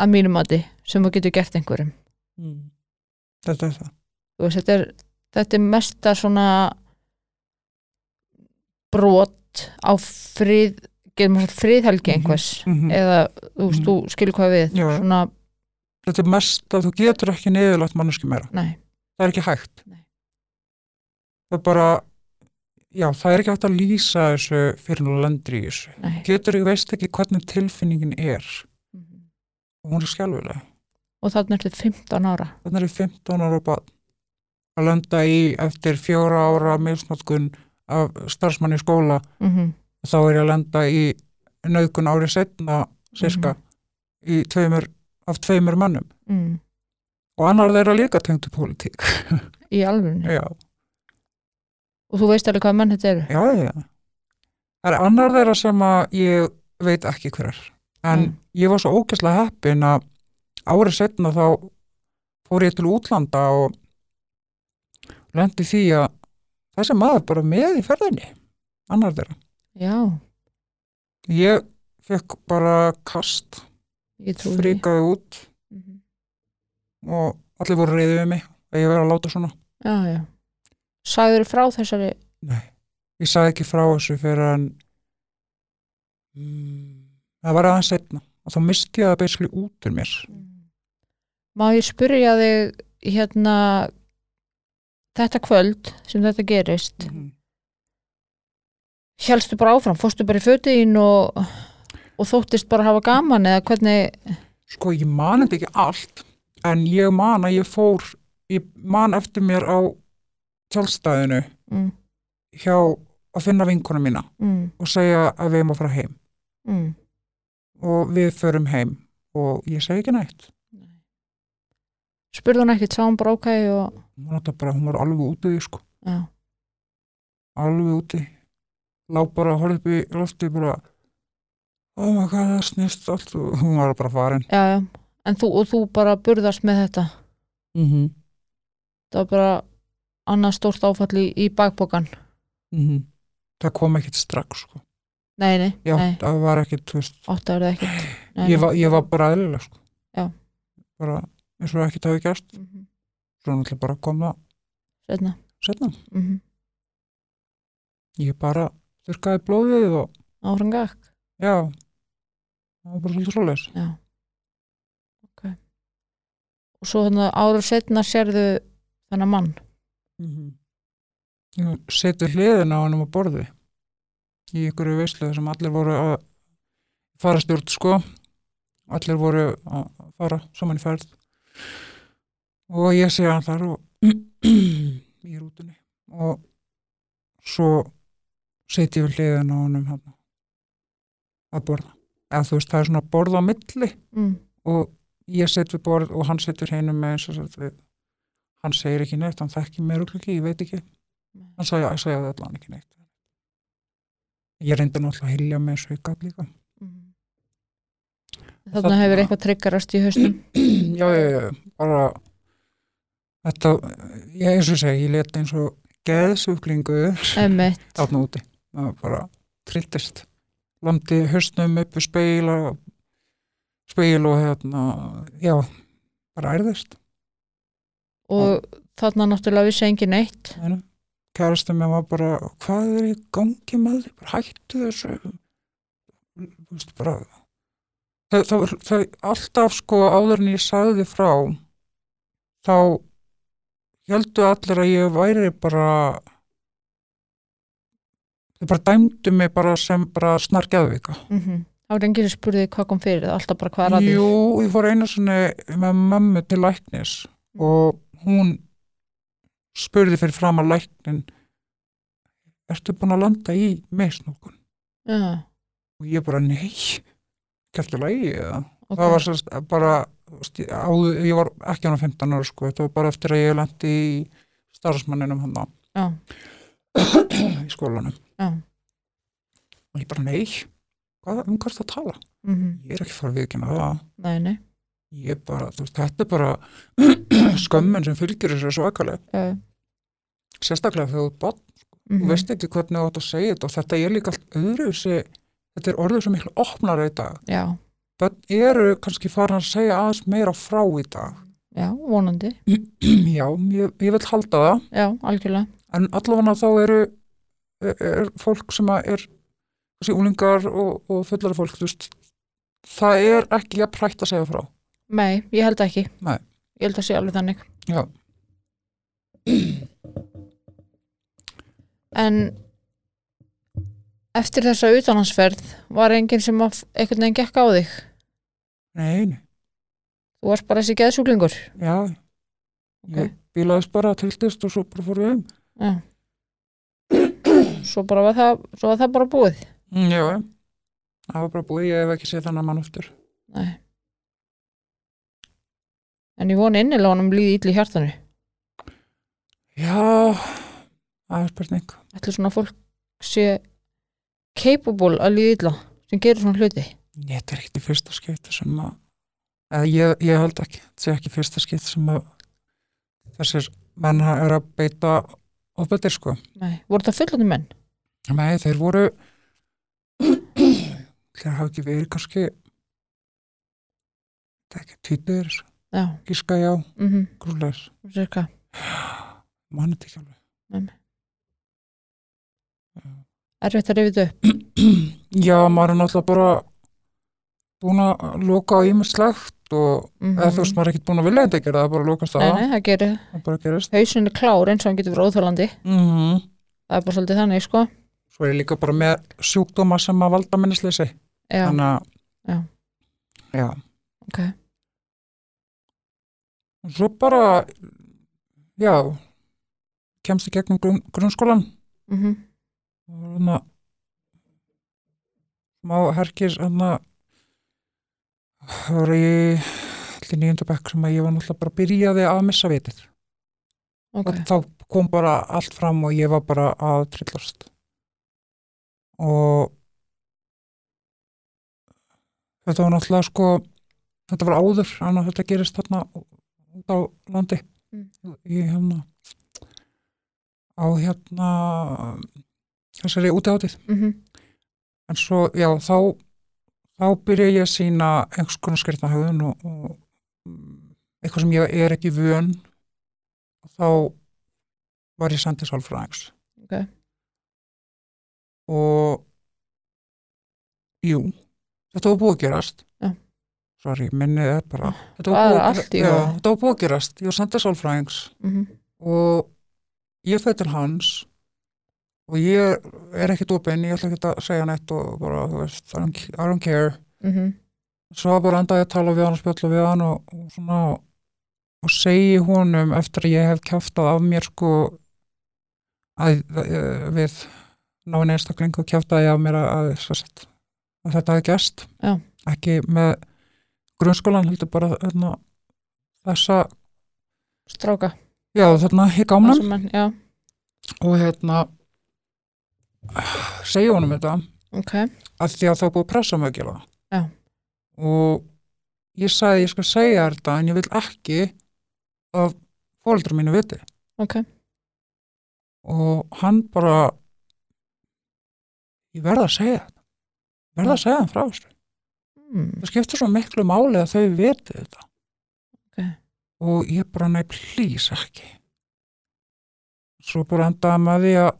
að mínum mati sem þú getur gert einhverjum. mm. þetta er það Þú veist, þetta er, þetta er mesta svona brot á frið, getum við sagt friðhelgi Mhm. einhvers, Mhm. eða þú veist, Mhm. þú skilur hvað við, svona, þetta er mest að þú getur ekki niðurlagt manneski meira nei, það er ekki hægt Nei. það er bara já, það er ekki hægt að lýsa þessu fyrir nú lendur í þessu nei. getur ég veist ekki hvernig tilfinningin er Mhm. og hún er skjálfilega Og þarna er þetta 15 ára. þannig er ég 15 ára bad að lenda í eftir fjóra ára misnotkun af starfsmann í skóla Mm þá er ég að lenda í nauðgun árið setna sirka í tveimur, af tveimur mannum mm. og annar þeirra líka tengdu pólitík Í já, Og þú veist alveg hvað menn þetta eru. já, já það er annar þeirra sem að ég veit ekki hver er. En Mm. ég var svo ógæslega heppin að árið setna þá fór ég til útlanda og lendi því að þessi maður bara með í ferðinni annar þeirra Já, ég fekk bara kast ég fríkaði út Mhm. og allir voru reyðið við mig að ég verið að láta svona Já, já. Sagður frá þessari, Nei, ég sagði ekki frá þessu fyrir en mm, það var aðeins setna og þá misti ég það basically út úr mér má ég spyrja þig hérna þetta kvöld sem þetta gerist mm. Helstu bara áfram, fórstu bara í fötiðin og, og þóttist bara hafa gaman eða hvernig, sko ég man þetta ekki allt en ég man að ég fór ég man eftir mér á tjálstæðinu mm, hjá að finna vinkona mína mm, og segja að við erum að fara heim. Mm. og við förum heim og ég segi ekki nætt spurði hún ekkert, sá hún bara ok og, hún var, alveg úti því sko alveg úti lá bara að horfa upp í lofti bara oh my god það snýst allt og hún var bara farin já, já en þú, og þú bara burðast með þetta mm -hmm. það var bara annað stórt áfall í, í bakbókan það kom ekkert strax sko. nei, nei, Já, nei, það var ekkert ekkert nei, ég, var, ég var bara eðlileg sko. Já. bara eins og ekkert hafi gerst mm -hmm. svo náttúrulega bara kom það setna setna mm -hmm. ég bara þurrkaði blóðið og áfram gakk? Já. Það var bara svolítið svoleiðis. Já. Ok. Og svo þannig áður setna sérðu þennan mann? Mm -hmm. setur hliðin á hann á borði. Í ykkur veislu sem allir voru að fara stjórn sko. Allir voru að fara saman í ferð. Og ég sé hann þar og [clears throat] í rútunni og svo setjum við hliðin á honum hann að borða. Eða þú veist það er svona borð á milli mm. og ég set við borð og hann setur heinum með eins og við hann segir ekki neitt, hann þekki mér og ekki, ég veit ekki. Hann sagði, ég sagði allan ekki neitt. Ég reyndi náttúrulega að hilja með ykkur líka. Mm. Þarna hefur eitthvað tryggarast í haustum [clears throat] já, já, já, bara þetta, ég eins og segi ég leti eins og geðsuglingur Emmett, átna úti, það var bara trilltist, landi hausnum upp við speil og speil og hérna, já bara ærðist. Og þarna náttúrulega vissi engin neitt. Kærastum mér var bara hvað er í gangi með því, hættu þessu. Veist bara það, það, það alltaf sko áður en ég sagði frá þá heldur allir að ég væri bara þau bara dæmdu mig bara sem bara snargeðvika mm Það var enginn spurði hvað kom fyrir það, alltaf bara hvað er að því? Jú, ég fór einu sinni með mömmu til læknis og hún spurði fyrir fram að læknin Ertu búin að landa í meðsnókun? Já, Og ég bara, nei, kæftu lægi eða. ok. Það var sérst bara, ég- áður, ég var ekki hann á 15 ára sko, þetta var bara eftir að ég landi í starfsmanninum hann Já, í skólanum. Já. Og ég bara, nei, hvað, um hvað er það að tala? mm Ég er ekki fara að viðkynna það. Nei, nei. Ég bara, veist, þetta er bara [clears throat] skömmin sem fylgir þessu svakalega. Já, sérstaklega þegar þú ert barn, mm þú veist ekki hvernig þú átt að segja þetta og þetta er líka allt öðru þetta er orðið sem miklu opnar í dag. Já, börn eru kannski farin að segja aðeins meira frá í dag. Já, vonandi. [clears throat] Já, ég, ég vil halda það. Já, algjörlega. En allavega þá eru er, fólk sem að er úlingar og, og fullari fólk veist, það er ekki að prætt að segja frá. Nei, ég held ekki. Nei. Ég held að sé alveg þannig. Já, En eftir þessa utanhansferð var enginn sem að einhvern veginn gekk á þig? Nei, Þú varst bara þessi geðsjúklingur? Já. Ég bílaðist bara tiltist og svo bara fór við um Já Svo bara var það, svo var það bara búið. Mm, já, já. það var bara búið, ég hef ekki séð þannig mann aftur. Nei. En ég voni innilega honum líði ítli í hjartanu. Já, það er spurning. Ætli svona fólk sé capable að líði ítla sem gerir svona hluti? Ég þetta er ekkert í fyrsta skipti sem að, eða ég, ég held ekki, þetta sé ekki fyrsta skipti sem að þessir menn er að beita ofbetir sko. Nei, voru það fullandi menn? Nei, þeir voru, þeir hafa ekki verið kannski, það er ekki Já, gíska já, mhm, grúleis, cirka mann þetta ekki alveg. Erfitt að rifið upp? Já, maður er náttúrulega bara búin að loka á ímislegt og mm eða þú veist, maður er ekkert búin að vilja þetta gera, það er bara að lokast á. Nei, nei, það gerir. Það bara gerist. Hausin er klár eins og hann getur verið óþjólandi Mm Það er bara svolítið þannig, sko. Svo er ég líka bara með sjúkdóma sem að valda minnisleysi. Já, Þannig að, Já. já. ok. Og svo bara, já, kemst í gegnum grunn, grunnskólan mm og þannig að má herkis þannig að það var í allir nýjöndu bekk sem að ég var náttúrulega bara byrjaði að missa vitið. Ok, og þá kom bara allt fram og ég var bara að trillast. Og þetta var náttúrulega sko þetta var áður, að þetta gerist þarna út á landi. Mm. í hérna á hérna þessari útihátið mhm, en svo, já, þá þá byrja ég að sína einhvers konar skreitna höfðun og, og mm, eitthvað sem ég er ekki vön. Og þá var ég sendið sálfræðings. Ok. Og jú, þetta var búið að gerast. Já. sorry, minnið er bara þetta var, búið, að gerast. Ég var sendið sálfræðings. Mhm, og ég til hans og ég er ekkit opinn, ég ætla ekki að segja neitt og bara, þú veist, I don't, I don't care. Mhm, svo bara endaði að tala við hann og spjalla við hann og, og svona og segi honum eftir að ég hef kjáftað af mér sko að, að við náinn einstakling og kjáftaði af mér að, að, að þetta hefði gæst ekki með grunnskólan heldur bara þarna, þessa, stráka. Já þarna í gámnum. Og hérna segi honum þetta. Ok, að því að það búið pressa gera það. Já. og ég sagði ég skal segja þetta en ég vil ekki að fóreldrar mínu viti. Ok. Og hann bara ég verða að segja þetta. Verða að segja hann frá þessu. Mm, það skiptir svo miklu máli að þau viti þetta. Ok. og ég bara nei, please ekki. Svo bara endaði með því að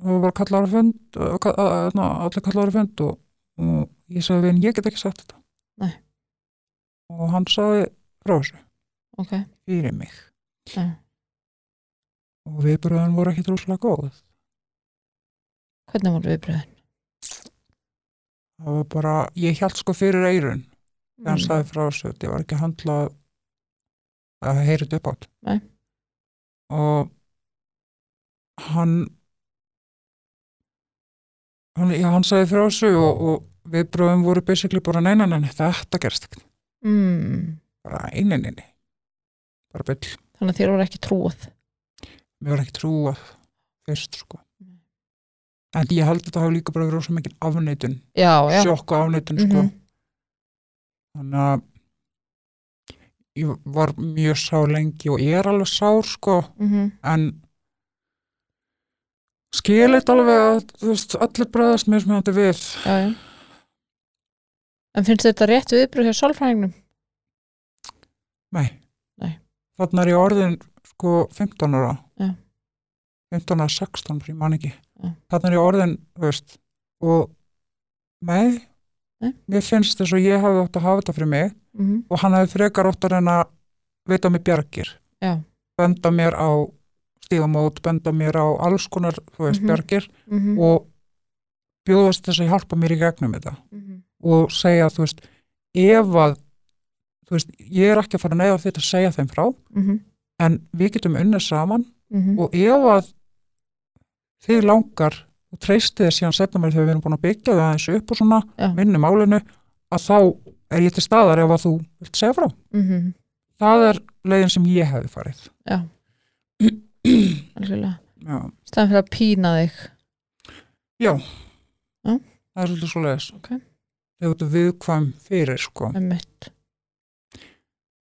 það var bara kallar að fund að- allir kallar að fund og, og ég sagði við hann, ég get ekki sagt þetta. Nei. og hann sagði frá þessu. Ok, fyrir mig. Já. og viðbröðin voru ekki droslega góð. Hvernig voru viðbröðin það var bara, ég held sko fyrir eirun þegar hann Mm, sagði frá þessu. Þetta var ekki handla að þetta upp átt Nei. og hann hann, já, hann sagði frá þessu og, og viðbröðum voru basically bara neina neina, þetta gerst ekki. Mm, bara eininni bara byll, þannig að þér voru ekki trúið mér var ekki trúað fyrst sko. Nei. en ég held að þetta hafi líka bara verið rosa mikil afneitun, já, já, sjokk og afneitun sko. Mhm. þannig að ég var mjög sár lengi og ég er alveg sár sko. Mhm, en skilit alveg að veist, allir mér sem þetta við. Já, já. En finnst þetta rétt viðbröð hjá sálfræðingnum? Nei, Nei. þannig er ég orðin sko 15 ára. Já. 15 ára 16, ég man ekki. Þannig er ég orðin, veist og nei, Nei. mér finnst þess að ég hefði átt að hafa þetta fyrir mig mhm, og hann hefði frekar átt að reyna að veita mér bjargir benda mér á stígamót, benda mér á alls konar, þú veist, Mhm. bjargir mhm, og bjóðast þess að hjálpa mér í gegnum þetta mhm, og segja, þú veist, ef að þú veist, ég er ekki að fara að neyða þetta að segja þeim frá, mhm, en við getum unnið saman mhm, og ef að þið langar og treystið þið síðan setna mér þegar við erum búin að byggja það eins upp og svona, Já. vinnu málinu að þá er ég til staðar ef að þú vilt segja frá. mhm, Það er leiðin sem ég hefði farið. já algjörlega, Já, stæðan fyrir að pína þig Já. Já. það er svolítið svo leiðis. Ok. Þegar þú viðkvæm fyrir, sko.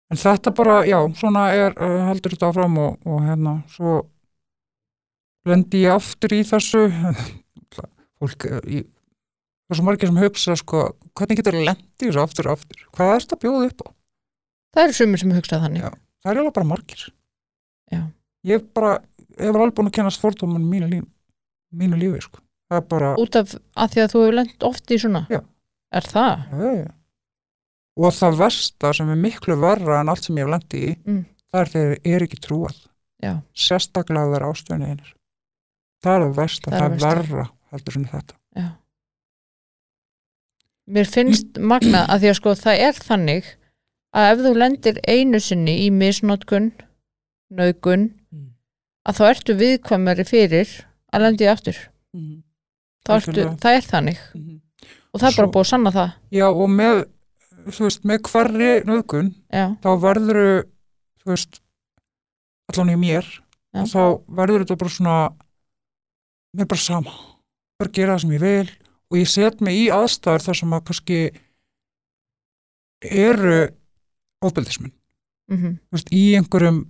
En þetta bara, já, svona er, uh, heldur þetta áfram og, og hérna, svo lendi ég aftur í þessu, [laughs] fólk, uh, í, það er svo margir sem hugsa, sko, hvernig getur lendi í þessu aftur og aftur? Hvað er þetta að bjóða upp á? það eru sumir sem hugsað þannig Já. Það er alveg bara margir. Já. Ég bara, ég var alveg búin að kennast fordóman mínu, líf, mínu lífi, sko. Það er bara, út af að því að þú hefur lent oft í svona Já. er það? já, já. Og það versta sem er miklu verra en allt sem ég hef lendi í, Mm. það er þegar er ekki trúað. Já, sérstaklega að vera ástöðinu einir það er það versta, Það það er er versta. verra heldur sem þetta já Mér finnst magna að því að sko það er þannig að ef þú lendir einu sinni í misnotkun nauðgun að þá ertu viðkvæmari fyrir að lendi aftur. Þá ertu, það er þannig. Og það er bara Svo- búið að sanna það. Já og með þú veist, með hverri nöðgun já, þá verður þú veist allan í mér Já. þá verður þetta bara svona mér bara sama. Bara gera það sem ég vil. Og ég set mig í aðstæður þar sem að kannski eru ofbeldismenn. Mm veist, í einhverjum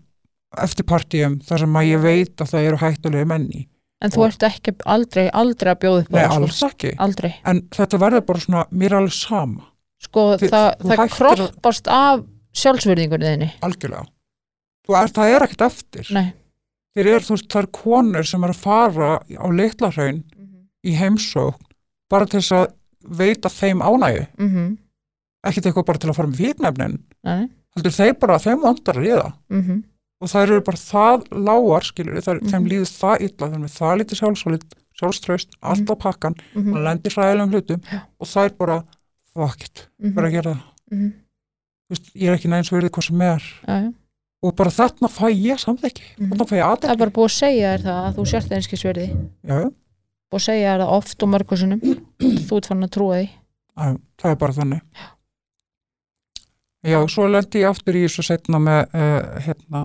eftirpartíum þar sem að ég veit að það eru hættulegi menni en þú Og- ert ekki aldrei, aldrei að bjóða upp á Nei, það, alls ekki. Aldrei? En þetta verður bara svona, mér alveg sama. Sko Þi- það, það hættir að- kroppast af sjálfsverðingunni þinni. Algjörlega. Þú er, það er ekkert eftir. Nei. Þeir eru, þú veist, það er konur sem er að fara á litla hraun í heimsókn bara til þess að veita þeim ánægju. Mm -hmm. ekkert eitthvað bara til að fara með fíknefnin. Nei, heldur þeir bara, þeim vantar að ríða mm -hmm. Og það eru bara það lágar skilur, það, Mhm. þeim líður það illa þeim er það lítið sjálfsvöld, sjálfströst allt á pakkan, mhm, hann lendir hræðilegum hlutum Já. og það er bara fuck it, mhm, bara að gera það. Mhm, Þú veist, ég er ekki neins verið hvað sem er. Já. og bara þarna fæ ég samþekki Mhm. þarna fæ ég það aðeins er bara búið að segja þér það að þú sért einskisverði já, já, búið að segja það oft og mörgursunum þú ert fann að trúa því. Já, það er bara þannig. Já, svo lendi ég aftur í þessu setna með uh, hérna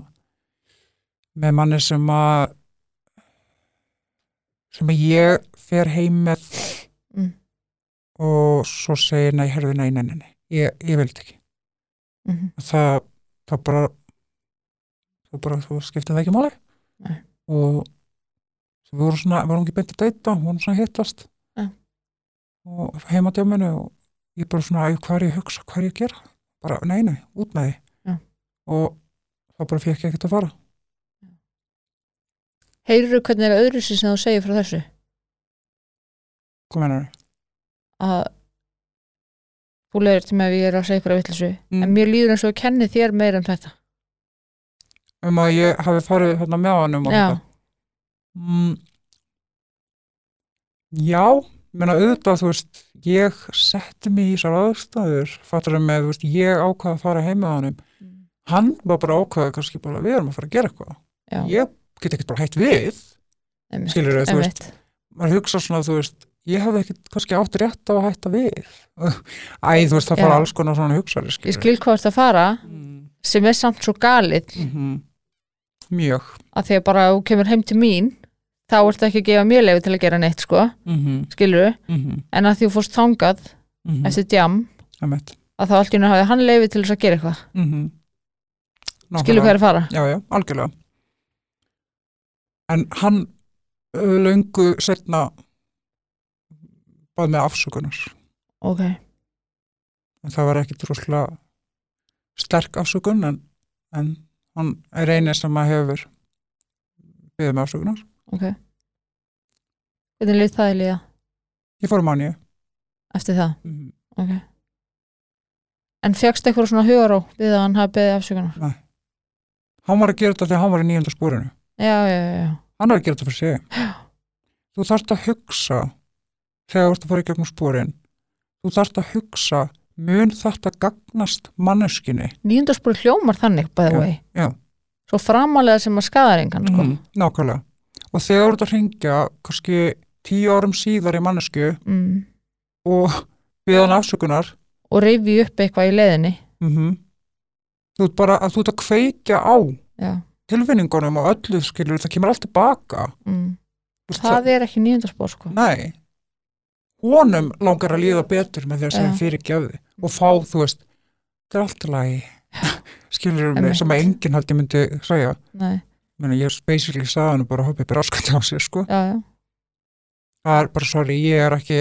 með manni sem að sem að ég fer heim með. Mm. og svo segir nei, herðu, nei, nei, nei, nei. Ég, ég vildi ekki. Mhm, það, það bara það bara, þú skiptið það ekki máli. Nei. og við vorum svona, við vorum ekki beint að deyta við vorum svona hittast. Ja. og heima djáminu og ég bara svona, hvað er ég að hugsa, hvað er ég að gera? Bara, nei, nei, út með því og það bara fekk ég ekkert að fara heyrðu hvernig er öðru sem þú segir frá þessu? Hvað menar að þú leiður til mig að ég er að segja ykkur að vittlisu Mm. en mér líður eins og að kenni þér meira en þetta. Um að ég hafi farið hérna með honum og já, mm, já, menna auðvitað þú veist, ég setti mig í þessar aðstæður, fattur með þú veist, ég ákvaða að fara heim með honum. Hann var bara ákvaða kannski bara við erum að fara að gera eitthvað. Já, ég get ekkert bara hætt við einmitt, skilurðu, þú einmitt. maður hugsa svona, þú veist ég hefði ekkert kannski átt rétt á að hætta við. [laughs] Æ, þú veist, það fara alls konar svona hugsaði, ég skilur skil hvað þetta fara mm, sem er samt svo galið. Mm mjög. Að því að bara þú kemur heim til mín þá ertu ekki að gefa mér leiði til að gera neitt sko, mm skilur -hmm. en að því þú fórst þangað -hmm. eftir djam að þá allt í hennu hafði hann leiði til þess að gera eitthvað. -hmm. skilur hvað er að fara? Já, já, algjörlega. En hann löngu setna bað með afsökunar. ok, En það var ekki droslega sterk afsökun en, en hann er eini sem að hefur byggðið með afsökunar. ok hvernig lið það í líða Ég fór um manni. eftir það, Mm. ok en fegst eitthvað svona hugaró við að hann hafi beðið afsökunar Hann var að gera þetta þegar hann var í nýjönda spórinu. Já, já, já, já, Hann var að gera þetta fyrir sig. Þú þarft að hugsa þegar þú ert að fara í gegnum spórin. Þú þarft að hugsa mun þetta gagnast manneskinni nýjundarspúri hljómar þannig Já, way, já. svo framalega sem að skadar engan sko. Mhm, nákvæmlega og þegar þú ert að hringja kannski tíu árum síðar í mannesku mm. og við hann afsökunar og reyfi upp eitthvað í leiðinni mm þú ert bara að þú ert að kveikja á já, tilfinningunum og öllu skilur það kemur allt tilbaka mm. Veist, það er ekki nýjundarspúr sko. nei honum langar að líða betur með því að segja Já. fyrirgefði og fá þú veist þetta er allt í lagi [laughs] skilur mig Einmitt. sem að enginn haldi myndi segja Nei, Meni, ég basically sagði hann bara hoppið áskvæmt á sér sko já, já, það er bara sorry, ég er ekki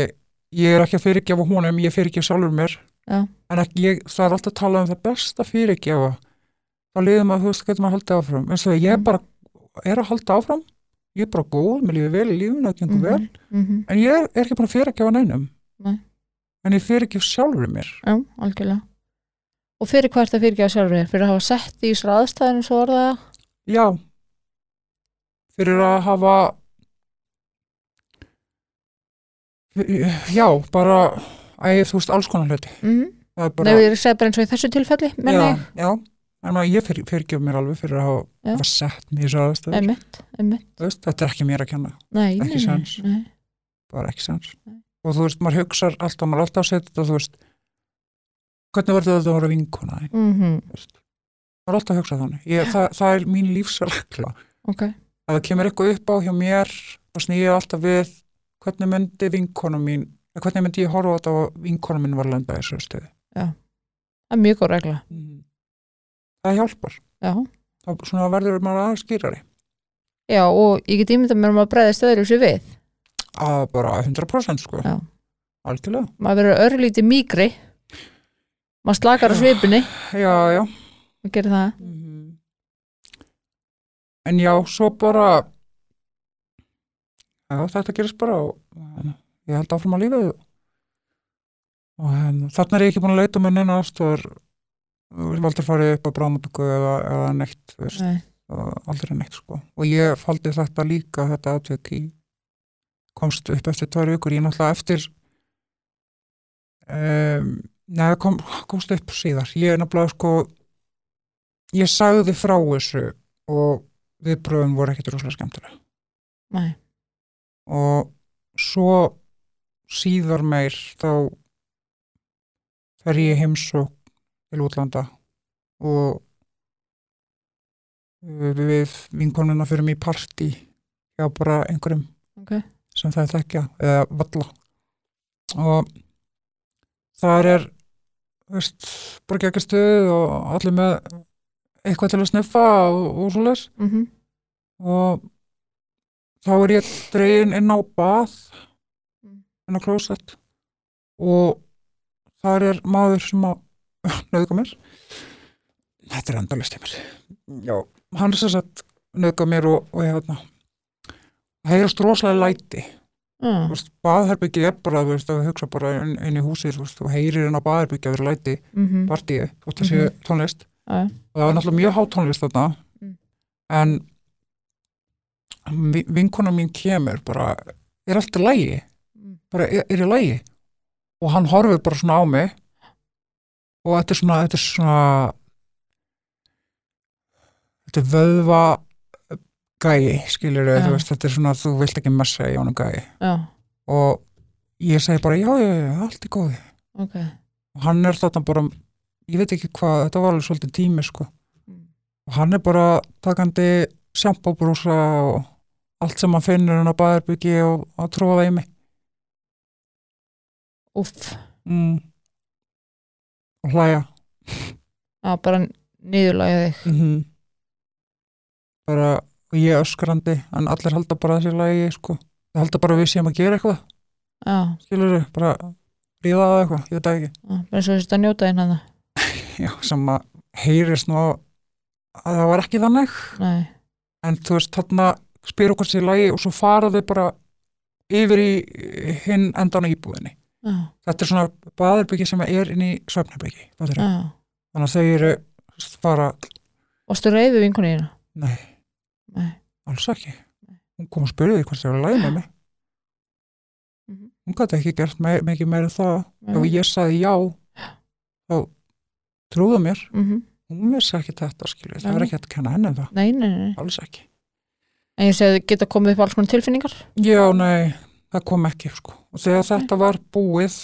ég er ekki að fyrirgefa honum, ég fyrirgefa sjálfur mér Já. en ekki, ég, það er alltaf að tala um það besta fyrirgefa þá liðum að þú veist, getur maður haldið áfram. En svo ég er Mm. bara, er að halda áfram. Ég er bara góð, mér lífið vel í lífinu það gengur vel, mhm, en ég er, er ekki bara að fyrirgefa neinum. Nei. en ég fyrirgef sjálfur mér. Já, algjörlega. Og fyrir hvað ertu að fyrirgefa sjálfur þér? Fyrir að hafa sett í þessar aðstæðinu svo orðaða já. Fyrir að hafa já, bara æ, þú veist, alls konar hluti. Mm. er Nei, við erum segja bara eins og í þessu tilfelli já, ég, já, en ég fyrir, fyrirgef mér alveg fyrir að hafa, sett mér í þessu aðstöður þetta er ekki mér að kenna, Nei, Ekki nei, séns. nei. bara ekki sens. Og þú veist, maður hugsar alltaf, maður alltaf setja þetta, þú veist hvernig verður þetta að vera vinkona þú veist maður alltaf hugsa þannig, ég, það, það er mín lífsregla. Ok, að það kemur eitthvað upp á hjá mér snýð ég alltaf við hvernig myndi vinkona mín hvernig myndi ég horfa á þetta að vinkona mín var að lenda í þessu stöðu. Það er mjög góð regla það hjálpar, Já, þá svona verður maður aðeins skýrari. Já og ég get ímyndað mér um að bregðast öðru sér við. Að bara 100% sko. Já. algjörlega, maður verður örlítið mýgri maður slakar á svipinni. Já, já. Og gerir það. Mhm. En já, svo bara já, þetta gerist bara og hérna, ég held áfram að lífið og hérna, þarna er ég ekki búin að leita með neina aðstofar valdur farið upp á bráðmötugu eða, eða neitt. Nei. aldrei neitt sko. Og ég faldi þetta líka þetta atvik í komst upp eftir tvær vikur, ég náttúrulega eftir um, neða kom, komst upp síðar. Ég náttúrulega sko ég sagði frá þessu og viðbröðum voru ekkert rosalega skemmtilega nei, og svo síðar meir þá fer ég heimsók til útlanda og uh, við vinkonuna fyrir mig í partí hjá bara einhverjum ok, sem það þekkja eða valla. Og þar er bara ekki stuð og allir með eitthvað til að sniffa og, og svoleiðis. Mhm, og þá er ég dregin inn á bað Mm. inn á klósett og þar er maður sem að nöðga mér. Þetta er endalist mér. Já, hann er nöðga mér og, og hérna það heyrast rosalega læti. Veist, baðherbyggið er bara, veist, að hugsa bara inn, inn í húsið, veist, þú heyrir inn á baðherbyggið að vera læti, mhm, partíi, þú veist, þessi tónlist. Já, og það var náttúrulega mjög há tónlist þarna. Mm. en vi- vinkona mín kemur bara, er allt í lægi Mm. bara, er, er í lægi og hann horfir bara svona á mig og þetta er svona þetta er svona þetta er vöðva gæi, skilur Já. þú veist, þetta er svona, þú vilt ekki messa í honum gæi. Já, og ég segi bara, já, já, já, allt er góði ok, og hann er þarna bara ég veit ekki hvað, þetta var alveg svolítið tími sko. Mm. og hann er bara takandi sjampóbrúsa og allt sem hann finnur hann á baðarbyggi og að tróða það í mig. Uff, mm. Og hlæja. Já, bara niðurlægja þig, mm bara og ég öskrandi, en allir halda bara þessi lagi sko, það halda bara að við séum að gera eitthvað. Já, skilur þau, bara ríða það eitthvað, ég veit það ekki. Bara eins og þessi að njóta þín hana, [laughs] já, sem að heyrist nú að það var ekki þannig. Nei, en þú veist, þarna spyr okkur sér lagi og svo fara þau bara yfir í hinn endan íbúðinni. Já, Þetta er svona baðarbyggi sem er inn í svefnarbyggi. Þannig að þau eru fara, varstu reyð við vinkunni þína, nei, nei, alls ekki. Hún kom og spurði hvort það var lagi með mig. Mhm. Hún gæti ekki gert meir, mikið meira það. nei, Ef ég sagði já, þá trúðu mér. mhm, Hún vissi ekki þetta, skilur. Það Nei. er ekki að kenna henni um það. nei, nei, nei, Alls ekki. en ég segi geta komið upp alls konar tilfinningar, Já, nei, það kom ekki sko. og þegar þetta var búið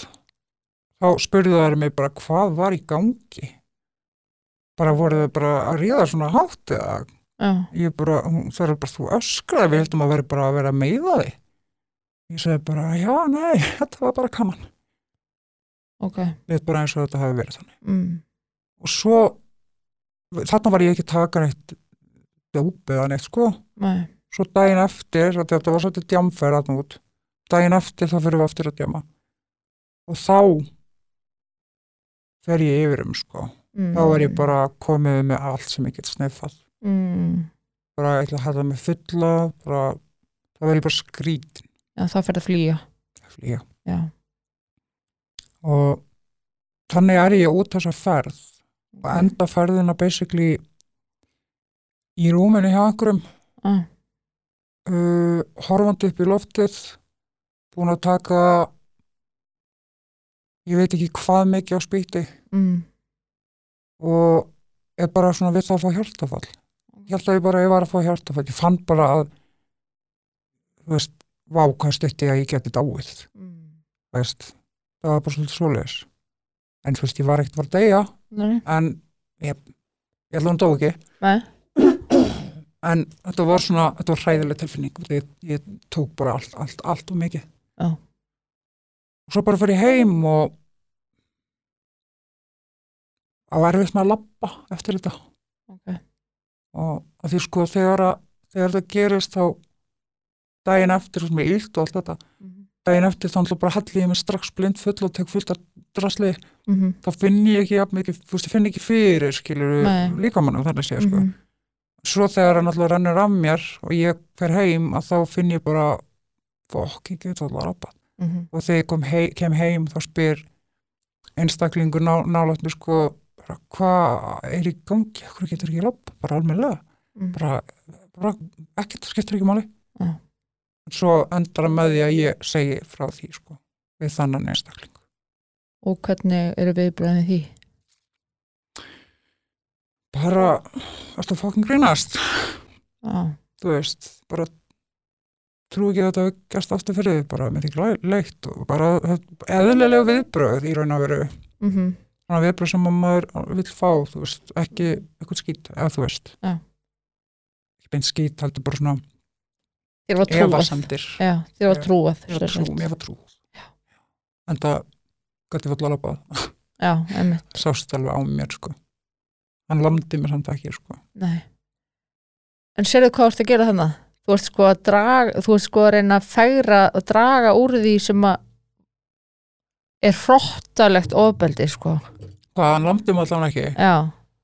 þá spurðu þær mig bara hvað var í gangi? Bara voru þau bara að ríða svona hátt eða? Já, ég bara, það er bara þú öskraði við heldum að vera bara að vera að meiða þig. Ég segi bara, já, nei [laughs] þetta var bara kaman, ok, við bara eins og þetta hafi verið þannig. Mm, og svo þarna var ég ekki að taka neitt dóp eða neitt sko. Nei, svo daginn eftir, að þetta var svolítið djamferð að út, daginn eftir þá fyrir við aftur að djama og þá fer ég yfir um sko, mm, þá er ég bara komið með allt sem ég get sneffað mm, bara ég ætla að hafa mig fulla bara, þá verð ég bara skrítin. Já, þá fer það að flýja, flýja. Já, og þannig er ég út þessa ferð og enda ferðina basically í rúminu hjá einhverjum ah, uh, horfandi upp í loftið búin að taka ég veit ekki hvað mikið á spýti. Mm, og er bara svona við það að fá hjartafall ég held að ég bara ég var að fá hjartafall ég fann bara að þú veist, vá hvað stutti að ég geti dáið. Mm, veist, það var bara svolítið svoleiðis. En þú veist, ég var ekkert deyja. Nei, en ég, ég held að hún dó ekki. Nei, en þetta var svona, þetta var hræðileg tilfinning. Ég, ég tók bara allt, allt, allt og mikið Já. og svo bara fyrir heim og á erfitt með að labba eftir þetta. Ok, og að því sko þegar, að, þegar það gerist þá daginn eftir sem ég ílt og allt þetta mhm, daginn eftir þá náttúrulega bara hallið ég mig strax blind full og tek fullt af drasli. Mhm, þá finn ég ekki jafn mikið, ég finn ekki fyrir skilur Nei. líka mannum þannig sé sko. Mhm, svo þegar hann alltaf rennur af mér og ég fer heim að þá finn ég bara fokk, ég get alltaf rappa mhm, og þegar ég kom hei, kem heim þá spyr einstaklingur ná, nálættu sko hvað er í gangi, hvað getur ekki rappa bara almennilega. Mm. bara, bara ekkert, það skiptir ekki máli. Já. svo endar það með því að ég segi frá því sko, við þannan einstakling. Og hvernig eru viðbröðin því? Bara, að fokkin grínast? Já, þú veist, bara trú ekki að þetta gæst aftur fyrir bara með því leitt og bara eðlilega viðbröð í raun að veru. Mm svona viðbröð sem að maður vill fá, þú veist, ekki eitthvað skýt, eða þú veist. Já. ekki beint skýt, heldur bara svona þér var trúað. já, þér var trúað Mér var trú, mér var trú. En það gæti lalabað já, emmitt, [laughs] sást alveg á mér sko. Hann lamdi mér samt ekki sko. Nei. En sérðu hvað þú ert að gera þannig þú ert sko að draga þú ert sko að reyna að fegra að draga úr því sem að er frottalegt ofbeldi sko. Hvað, hann lamdi mér allan ekki? Já,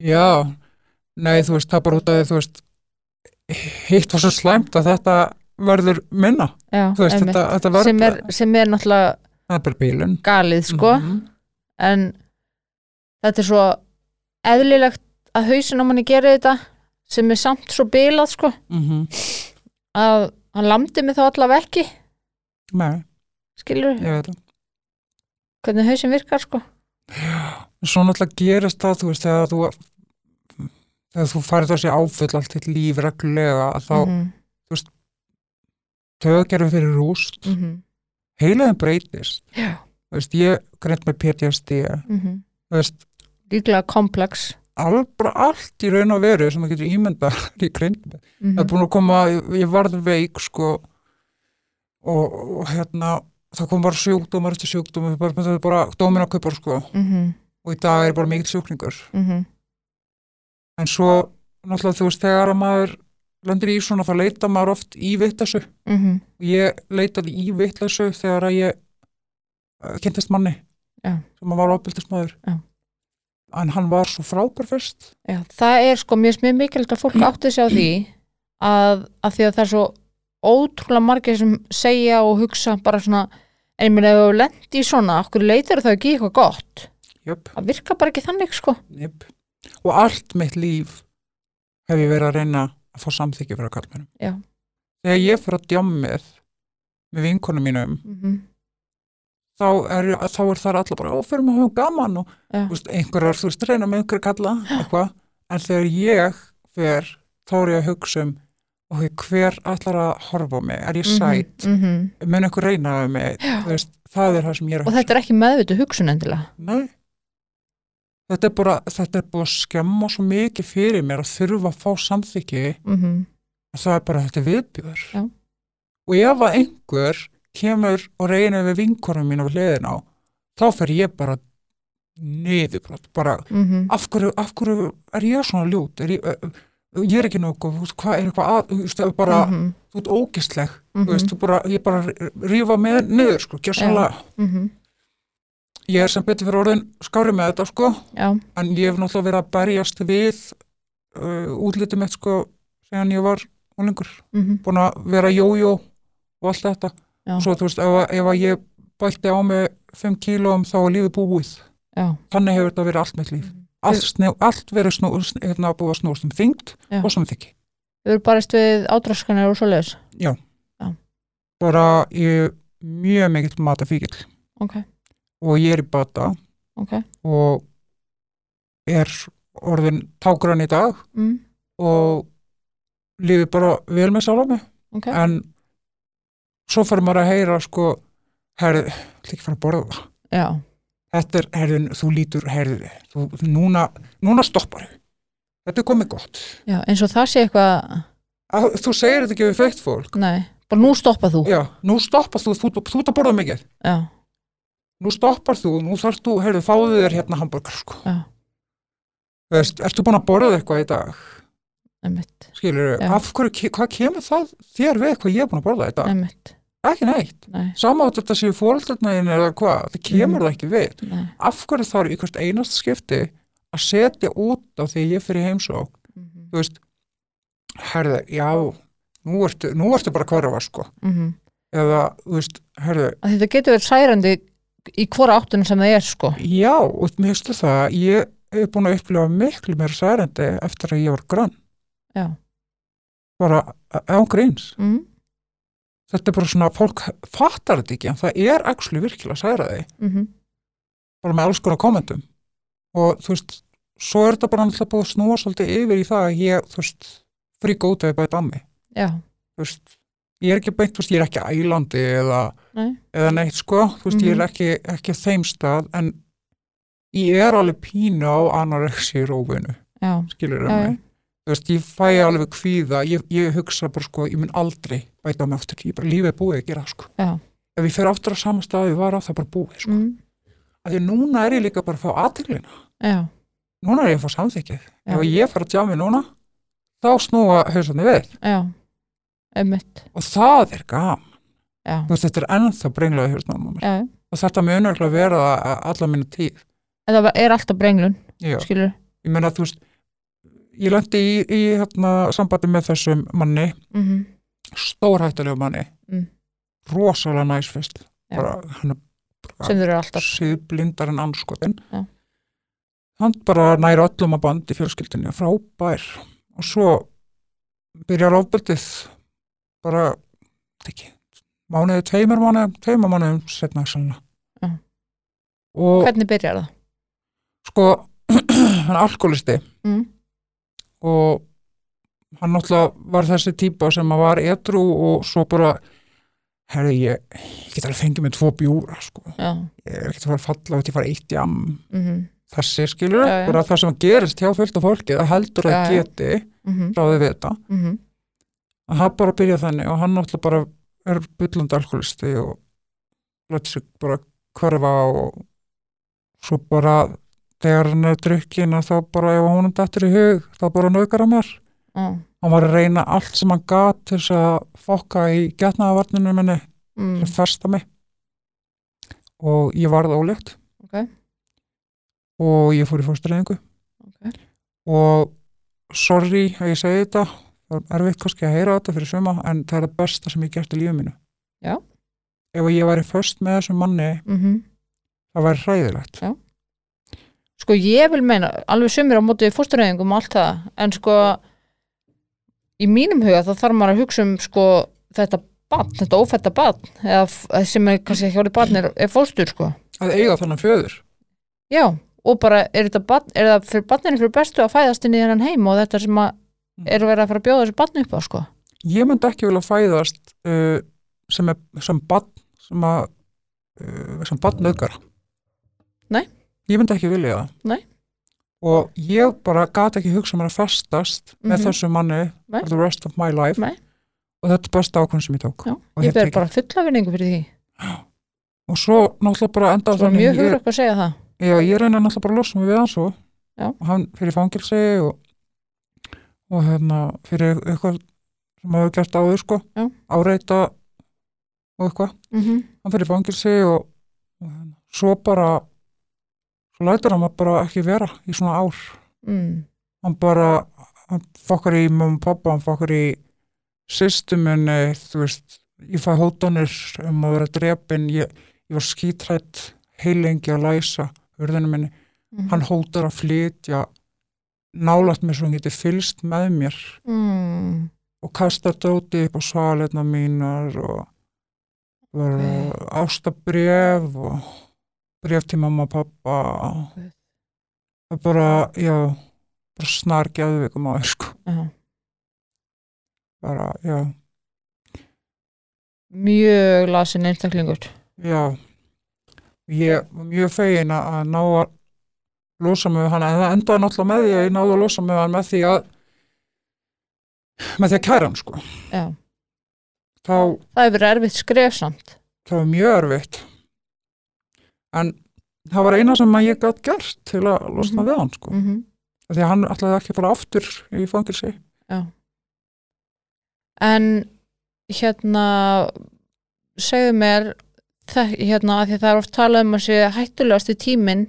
já, nei þú veist, það bara út af því þú veist hitt var svo slæmt að þetta verður minna, já, veist, þetta, þetta verður sem, er, sem er náttúrulega galið sko. Mhm. en þetta er svo eðlilegt að hausin á manni gera þetta sem er samt svo bilað sko. Mhm. Að hann lamdi mig þá allavega ekki nei, skilur það. Hvernig hausin virkar sko. Svo náttúrulega gerist það, þú veist, þegar þú þegar þú farið þessi áfull allt þitt líf reglulega að þá Mhm, töggerfi fyrir rúst, mhm. heilaðin breytist. Já. Þú veist, ég greint með PTSD mhm. þú veist, líklega komplex al, bara allt í raun og veru sem það getur ímynda í greint með það er búin að koma, ég, varð veik sko og, og hérna það kom bara sjúkdómar eftir sjúkdómar, bara, bara, bara dómin að kaupar sko mhm, og í dag er bara mikill sjúkningur mhm. en svo, náttúrulega þú veist, þegar að maður lendir í svona, þá leita maður oft í vittlesu mhm. og ég leitaði í vittlesu þegar að ég uh, kynntist manni Já. sem að var ábyldist maður Já. En hann var svo frábær fyrst Já, það er sko mjög mikilvægt að fólk átti sig á því að, að því að það er svo ótrúlega margir sem segja og hugsa bara svona, en ef þú lendi í svona, okkur leitar það ekki eitthvað gott Jöp, það virka bara ekki þannig sko jöp. og allt mitt líf hef ég verið að reyna að fá samþykki frá kallmennum Já. þegar ég fyrir að djammið með vinkonum mínum mm -hmm. Þá er, þá er það allar bara, ó, fyrir maður gaman og veist, einhverjar, þú veist, reyna með einhverja kalla eitthvað, en þegar ég fer, þá er ég að hugsa um ok, hver allar að horfa á mig er ég sæt, mm -hmm. mun einhver reyna af mig, þú veist, það er það sem ég er að og þetta er ekki meðvitu hugsun endilega Nei. Þetta er bara, þetta er búið að skemma svo mikið fyrir mér að þurfa að fá samþykki mm -hmm. að það er bara þetta viðbjör. Já. Og ef að einhver kemur og reynir við vinkorum mín á hliðin á, þá fer ég bara niður, bara, bara Mhm. af, hverju, af hverju er ég svona ljút? Er ég, ég er ekki nokkuð, hvað er eitthvað að, þú veist, það er bara, Mhm. þú ert ógistleg, Mhm. þú veist, þú bara, ég bara rífa með niður, sko, gjör sannlega. Mhm. Ég er sem betur fyrir orðin skári með þetta, sko, Já, en ég hef náttúrulega verið að berjast við uh, útlitið mitt sko þegar ég var úlingur mhm. búin að vera jójó og allt þetta Já. svo þú veist ef, ef ég bælti á mig 5 kílóum þá er lífið búið. Já. Þannig hefur þetta verið allt mitt líf. Mhm. allt, snjó, allt verið snú, sn- hérna, að snúast um þyngd Já. og sem þykki Við erum barist við ádraskanir og svoleiðis? Bara ég er mjög mikill matafíkil Ok, og ég er í bata. Ok. Og er orðin tágrann í dag. Mm. og lífið bara vel með sjálf mig. Ok, en svo fyrir maður að heyra sko, ætla ekki fara að borða já. Þetta er, herði, þú lítur, herði þú, núna, núna stoppar þau. Þetta er komið gott. Já, eins og það sé eitthvað að, þú segir þetta ekki við feitt fólk. Nei, bara nú stoppa þú. Já, nú stoppar þú, þú, þú, ert að borða mikið. Já, nú stoppar þú, nú þarf þú, herði, fáðu þér hérna hambúrgar sko. Já, Veist, ertu búin að borða eitthvað í dag? Einmitt. Skilur, Já. af hverju, hvað kemur það þér við hvað ég er búin að borða í dag? Einmitt, ekki neitt, nei, sama átt þetta séu fóreldarnæðin eða hvað, það kemur Mhm. það ekki við. Nei. Af hverju þarf í hvert einast skipti að setja út á því ég fyrir heimsók Mhm. þú veist herði, já, nú ertu, nú ertu bara hverfa sko, Mhm. eða þú veist, herði, Að Þetta getur verið særandi í hvora áttuna sem það er sko. Já og mér veistu það, ég hef búin að upplifa miklu meira særendi eftir að ég var grann Já, bara ángríns mm, þetta er bara svona, fólk fattar þetta ekki en það er actually virkilega særa því mm bara með alls konar kommentum. Og þú veist, svo er þetta bara alltaf búið að snúa svolítið yfir í það að ég, þú veist, frík út eða bæta að mig, já, þú veist ég er ekki beint, þú veist, ég er ekki ælandi eða, nei, eða neitt sko. Þú veist, ég er Mhm. ekki, ekki þeim stað en ég er alveg pínu á anorexi rófinu, já, skilur það mig veist, ég fæ alveg kvíða ég, ég hugsa bara sko, ég mun aldrei bæta á mig aftur, ég bara lífið er búið að gera það, sko. Já, ef ég fer aftur á sama stað ég var á það bara búið, sko. Mm, af því að núna er ég líka bara að fá aðteglina já, núna er ég að fá samþykkið. Ef ég fer að tjá mig núna þá snúa hausarni við. Já, einmitt, og það er gaman, já, þú veist, þetta er ennþá brenglaði hausnum á mér. Já, og þetta mun örgulega vera það alla mínu tíð. Þetta var- er alltaf brenglun, skilur, ég meina þú veist ég lendi í, í hérna, sambandi með þessum manni. Mm stórhættalegu manni. Mm. rosalega næsfest bara, hann er síðblindar en anskotin Já. hann bara næri öllum að bandi fjölskyldinni frábær. Og svo byrjar ofbeldið. Bara ekki, mánuði tveimur mánuðum tveimur mánuðum setna Já. og hvernig byrjar það? sko [clears throat] hann er alkoholisti Mm, og hann náttúrulega var þessi típa sem að var edru og svo bara herri ég, ég get alveg fengið með tvo bjúra sko, já, ég ekkert að fara að falla út, ég fara eitt jam mhm, þessi skilur, Já, já. það sem gerist hjá fullt af fólki, það heldur að geti mhm, ráði við þetta, mhm, að það bara byrja þannig og hann náttúrulega bara er byllandi alkoholisti og lætur sig bara hverfa og svo bara þegar hann er drukkin að þá bara ef honum dættur í hug, þá bara naukar hann mér. Já, hann var að reyna allt sem hann gat til þess að fokka í getnaðavarninu minni mm, að festa mig. Og ég varð ólétt. Ok. og ég fór í fórstræðingu Ok. og sorry að ég segi þetta það er erfitt kannski að heyra þetta fyrir suma en það er það besta sem ég gert í lífið mínu. Já. ef ég væri först með þessum manni mhm. það væri hræðilegt Sko ég vil meina, alveg sumir á móti fóstureyðingum og allt það, en sko í mínum huga þá þarf maður að hugsa um sko þetta barn, þetta ófætta barn eða sem er kannski ekki orðið barn er, er fóstur sko. að eiga þannig föður Já, og bara er þetta barn, er það fyrir barninu fyrir bestu að fæðast inn í þennan heim og þetta sem að er verið að fara að bjóða þessu barn upp á sko. ég myndi ekki vilja fæðast uh, sem, er, sem barn sem að uh, sem barn auðgara Nei. Ég myndi ekki vilja það Nei. og ég bara gat ekki hugsa mér að festast með Mhm. þessu manni Nei. for the rest of my life Nei. og þetta er besta ákvörn sem ég tók Já, Og ég tekið. bara fulla vinningu fyrir því. og svo náttúrulega bara enda Svo mjög hugur að segja það. já, ég reyna náttúrulega bara að losa mig við hann svo Já. og hann fyrir fangilsi og, og hérna fyrir eitthvað sem hafa gert áður sko Já. áreita og eitthvað Mm hann fyrir fangilsi og, og hérna, svo bara lætur hann bara ekki vera í svona ár mm. hann bara hann fokkar í mamma og pappa, hann fokkar í systuminni, þú veist ég fæ hótanir um að vera drepin ég, ég var skítrætt heilengi að læsa hurðinu minni Mm. hann hótar að flytja nálægt mér svo hann geti fylst með mér Mm. og kasta dóti upp á svaletna mínar og ástabref og bref til mamma og pappa það er bara, já bara snar geðvikum á þér sko. Já. bara, já, Mjög lasin einstaklingur. já. Ég var mjög fegin að ná að losa mig við hann en það endaði náttúrulega með því að ég náði að losa mig við hann með því að með því að kæra hann sko. Já. þá Það hefur verið erfitt skref samt. það var mjög erfitt en það var eina sem ég gætt gert til að losna Mhm. við hann sko. Mm því að hann ætlaði ekki að fara aftur í fangilsi En hérna segðu mér það, hérna að því það er oft talað um að sé hættulegasti tíminn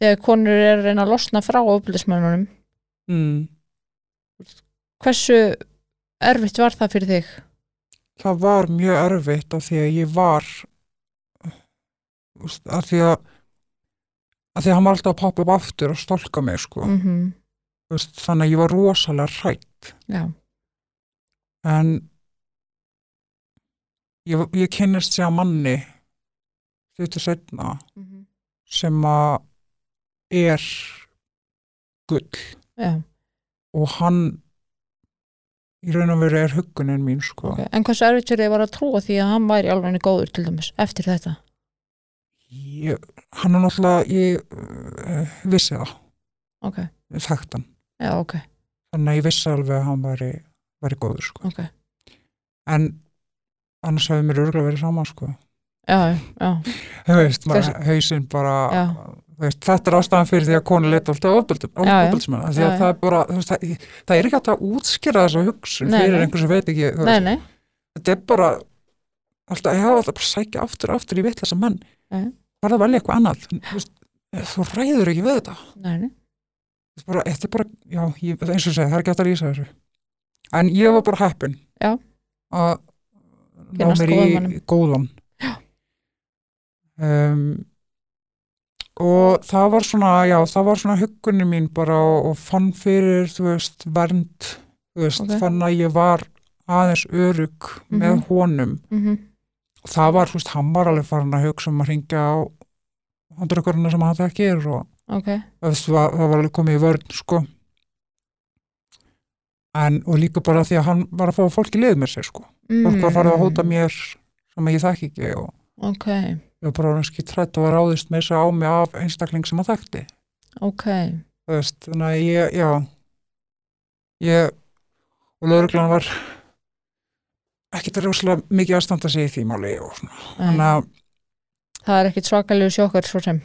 þegar konur er að reyna að losna frá ofbildismönnunum. mm. Hversu erfitt var það fyrir þig? það var mjög erfitt af því að ég var af því að af því að hann var alltaf að poppa upp aftur og stólka mig sko. Mm Úst, þannig að ég var rosalega hrætt Já. en ég, ég kynnist sér manni þetta setna Mhm. sem að er gull Já, og hann í raun og veru er huggunin mín sko. ok. En hversu erfitt fyrir þið var að trúa því að hann væri alveg góður til dæmis eftir þetta? Ég, hann er náttúrulega ég uh, vissi það Ok, ég þekkt hann já, ok, þannig að ég vissi alveg að hann væri, væri góður sko. ok. en annars hefði mér örgulega verið saman sko. Já, já, veist, bara, Hvers- hausinn bara veist, þetta er ástæðan fyrir því að konu leita alltaf já. það er bara, það, það er ekki að útskýra þessa hugsun Nei, fyrir nei. einhver sem veit ekki, nei, nei, þetta er bara alltaf, ég hafa alltaf bara sækja aftur og aftur í vitlega sem menn. Var það að velja eitthvað annað, þú ræður ekki við þetta. Nei, þetta er bara, já, ég, eins og segja, það er ekki hægt að lýsa þessu. En ég var bara heppin Já. að ná mér í mönnum. góðan. Um, og það var svona já, það var svona huggunni mín bara og, og fann fyrir, þú veist, vernd þú veist, Ok. fann að ég var aðeins örug með Mhm. honum. Mm og það var, þú veist, hann var alveg farin að hugsa um að ringja á handrökkurinn sem hann þekkir og Ok, þú veist, það, það var alveg komið í vörn sko. En, og líka bara því að hann var að fá fólk í lið með sér sko. Fólk var að fara að hóta mér sem ég þekki ekki og Mm, Ok, ég var bara hanski trætt og var ráðist með þess að á mig af einstakling sem hann þekkti. Ok, veist, þannig að ég, já. Ég og lögreglan var ekkert rosalega mikið að standa sig í því máli og svona, þannig að það er ekkit svakalegu sjokkar svo sem.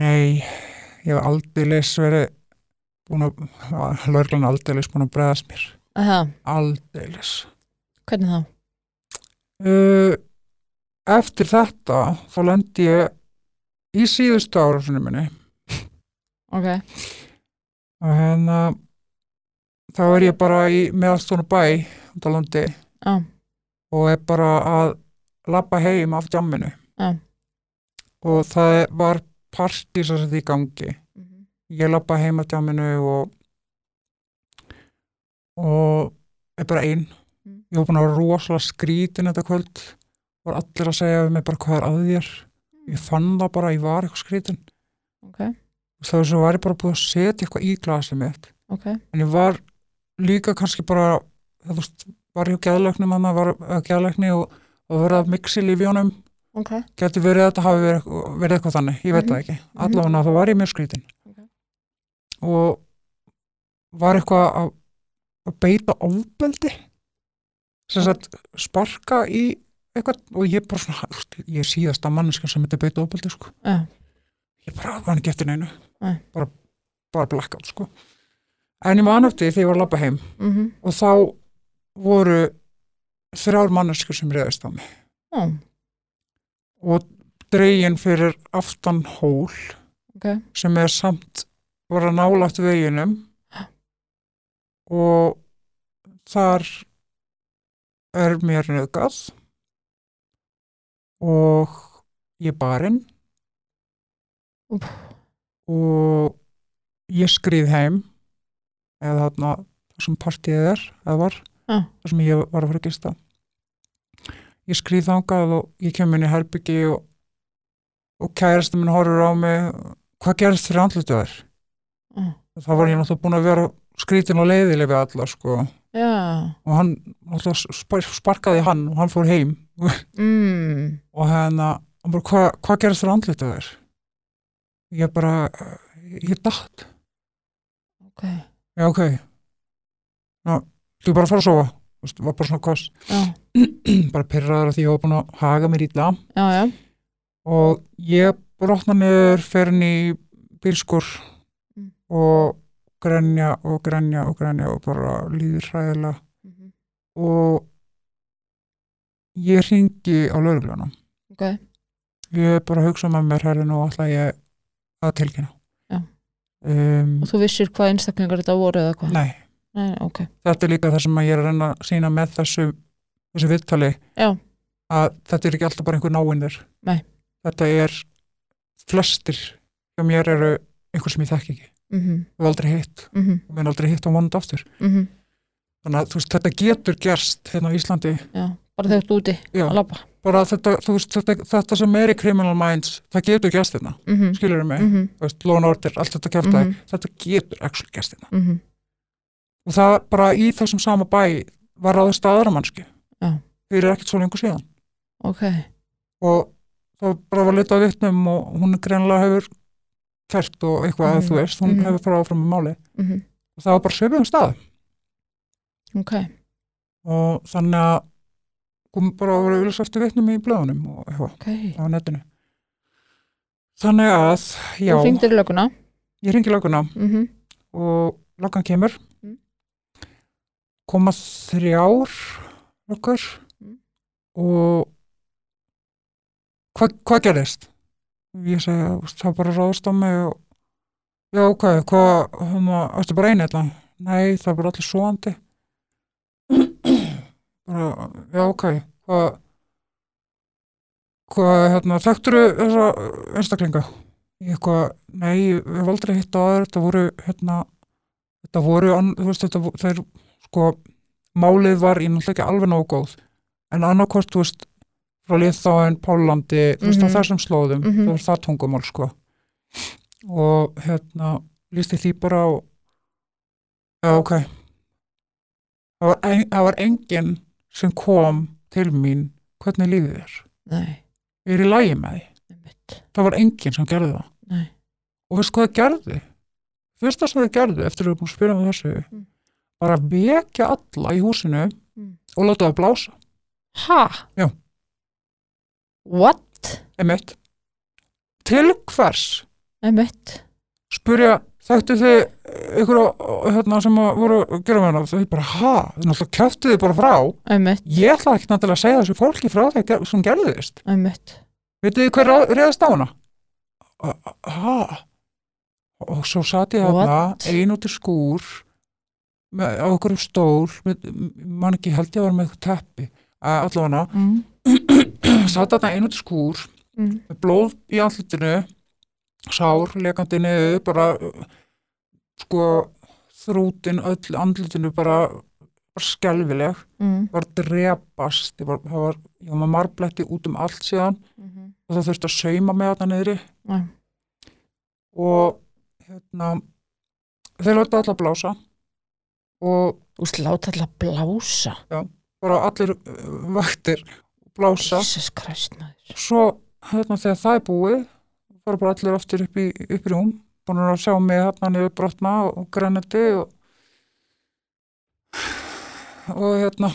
Nei, ég hef aldeilis verið búin að, lögreglan er aldeilis búin að bregðast mér. Aha, Aldeilis. hvernig þá? Uh, eftir þetta, þá lendi ég í síðustu árásunum minni Ok, og hérna þá er ég bara í meðalstónu bæ út á landi já, og er bara að labba heim af djamminu Já. og það var partí sem þetta í gangi. Mhm. ég labba heim af djamminu og og er bara ein. Mm. ég var búin að vera rosalega skrítin þetta kvöld. Var allir að segja við mig bara hvað er að þér? Ég fann það bara að ég var eitthvað skrítin. Ok, þá svo var ég bara búin að setja eitthvað í glasið mitt. Ok, en ég var líka kannski bara þú veist, var ég á geðleiknum hann var á geðleikni og, og verið að mixi lífjónum ok, getur verið að þetta hafi verið, verið eitthvað þannig ég veit Mhm. það ekki, allavega þá var ég mjög skrítin. Ok. og var eitthvað að, að beita ofbeldi. Sem sagt sparka í eitthvað og ég bara svona, ég er síðasta manneskja sem þetta beita ofbeldi sko. Já, ég bara var ekki eftir neinu. Nei. bara, bara blackout sko. En ég man eftir því ég var að labba heim mhm, og þá voru þrjár manneskur sem reyðist á mig. Já, og dregin fyrir aftan hól ok, sem er samt var að nálægt veginum. Og þar er mér nöðgað og ég barinn Úff. og ég skrið heim. Eða þarna þar sem partíið er eða var, Já. þar sem ég var að fara að gista. Ég skrið þangað og ég kem inn í herbyggi og, og kærasta minn horfur á mig. Hvað gerist fyrir andlutu þær? já, þá var ég náttúrulega búin að vera skrítin og leiðileg við alla sko. Og hann sparkaði hann og hann fór heim. Mm, og hérna hvað hva gerist fyrir andlutu þær? ég bara ég datt, ok, já ok. Já, þú bara að fara að sofa. Þú veist, var bara svona kost [clears throat] bara pyrraður að því ég var búin að haga mér já, og ég brotna fyrir inn í bílskur Mm. og grenja og grenja og grenja og bara líður hræðilega. Mhm, og ég ringi á laurugluna ok, ég bara að hugsa með mér herri nú ætla ég að tilkynna. Um, og þú vissir hvað einstaklingar þetta voru eða hvað? nei, Nei, ok, þetta er líka það sem ég er að reyna að sína með þessu, þessu viðtali já, að þetta er ekki alltaf bara einhver náinir Nei. þetta er flestir hjá mér eru einhver sem ég þekki ekki. Mhm, og aldrei hitt. Mhm, og minn aldrei hitt á vonandi aftur. Mhm, þannig að veist, þetta getur gerst hérna á Íslandi. Já, bara þegar þú ert úti Já. að bara þetta, þetta, þetta sem er í criminal minds, það getur gerst hérna. Mm skilur mig, -hmm. law and order allt þetta kjaftaði, Mhm. þetta getur actually gerst hérna. Mm -hmm. Og það bara í þessum sama bæ var ráðist að aðra mannski Já. fyrir ekkert svo lengur síðan. Ok, og það bara var litað vittnum og hún greinlega hefur kært og eitthvað að Mhm. þú veist, hún Mhm. hefur farað áfram með máli mm og það var bara svipum stað ok. Og þannig að kom bara að vera auðvitað eftir vittnum í blöðunum og eitthvað ok, á netinu. Þannig að, já, ég ringi löguna mm og löggan kemur. Mm. Koma þrjár löggur Mm. og hvað hva gerðist? ég veist, það bara ráðast á mig og já, ok, hvað hérna, ertu bara einu þetta? nei, það er bara allir svoandi [clears throat] bara, já, ok hvað hvað, hérna, þekktur þessa einstaklinga? ég eitthvað, nei, ég hef aldrei hitt á aður, þetta voru, hérna þetta voru, þú veist, þetta þeir, sko, málið var ég náttúrulega ekki alveg nógu góð. En annarkvort, þú veist, frá Liðþáin, Pálandi, þú veist, á Mhm. þessum slóðum Mhm. það var það tungumál, sko. Og, hérna lísti því bara og já, ok. Það var, ein, það var enginn sem kom til mín. Hvernig lífið er nei, ég er í lægi með því það var enginn sem gerði það. Nei, og veist hvað það gerði fyrsta sem það gerði eftir að við búin að spila með þessu Mm. Bara vekja alla í húsinu Mm. og láta það blása. Ha? Já. what? emitt til hvers? Einmitt, spurja þekktu þið ykkur hérna, sem voru gera með hana þau bara ha, þau náttúrulega kjöftu þið bara frá. Einmitt, ég ætla ekki náttúrulega að segja þessu fólki frá því sem gerðist. Einmitt. Vitið þið hver reyðast á hana? Ha? Og svo satt ég þarna What? ein út í skúr á okkur stól mann ekki held ég að vera með eitthvað teppi að allavega mm. [clears throat] satt þarna ein út í skúr Mm. með blóð í andlutinu sár, lekandi niður bara sko þrútin öll andlutinu bara, bara skelfileg Mm. var að drepast ég var, það var, ég var með marbletti út um allt síðan Mm og það þurfti að sauma með þarna niðri og hérna þeir láta alla blása og láta alltaf blása. Bara allir uh, vaktir blása. Svo hérna þegar það er búið fara bara allir aftur upp í, upp í rúm búin að sjá mig hérna niður brotna og, grænandi og, og hérna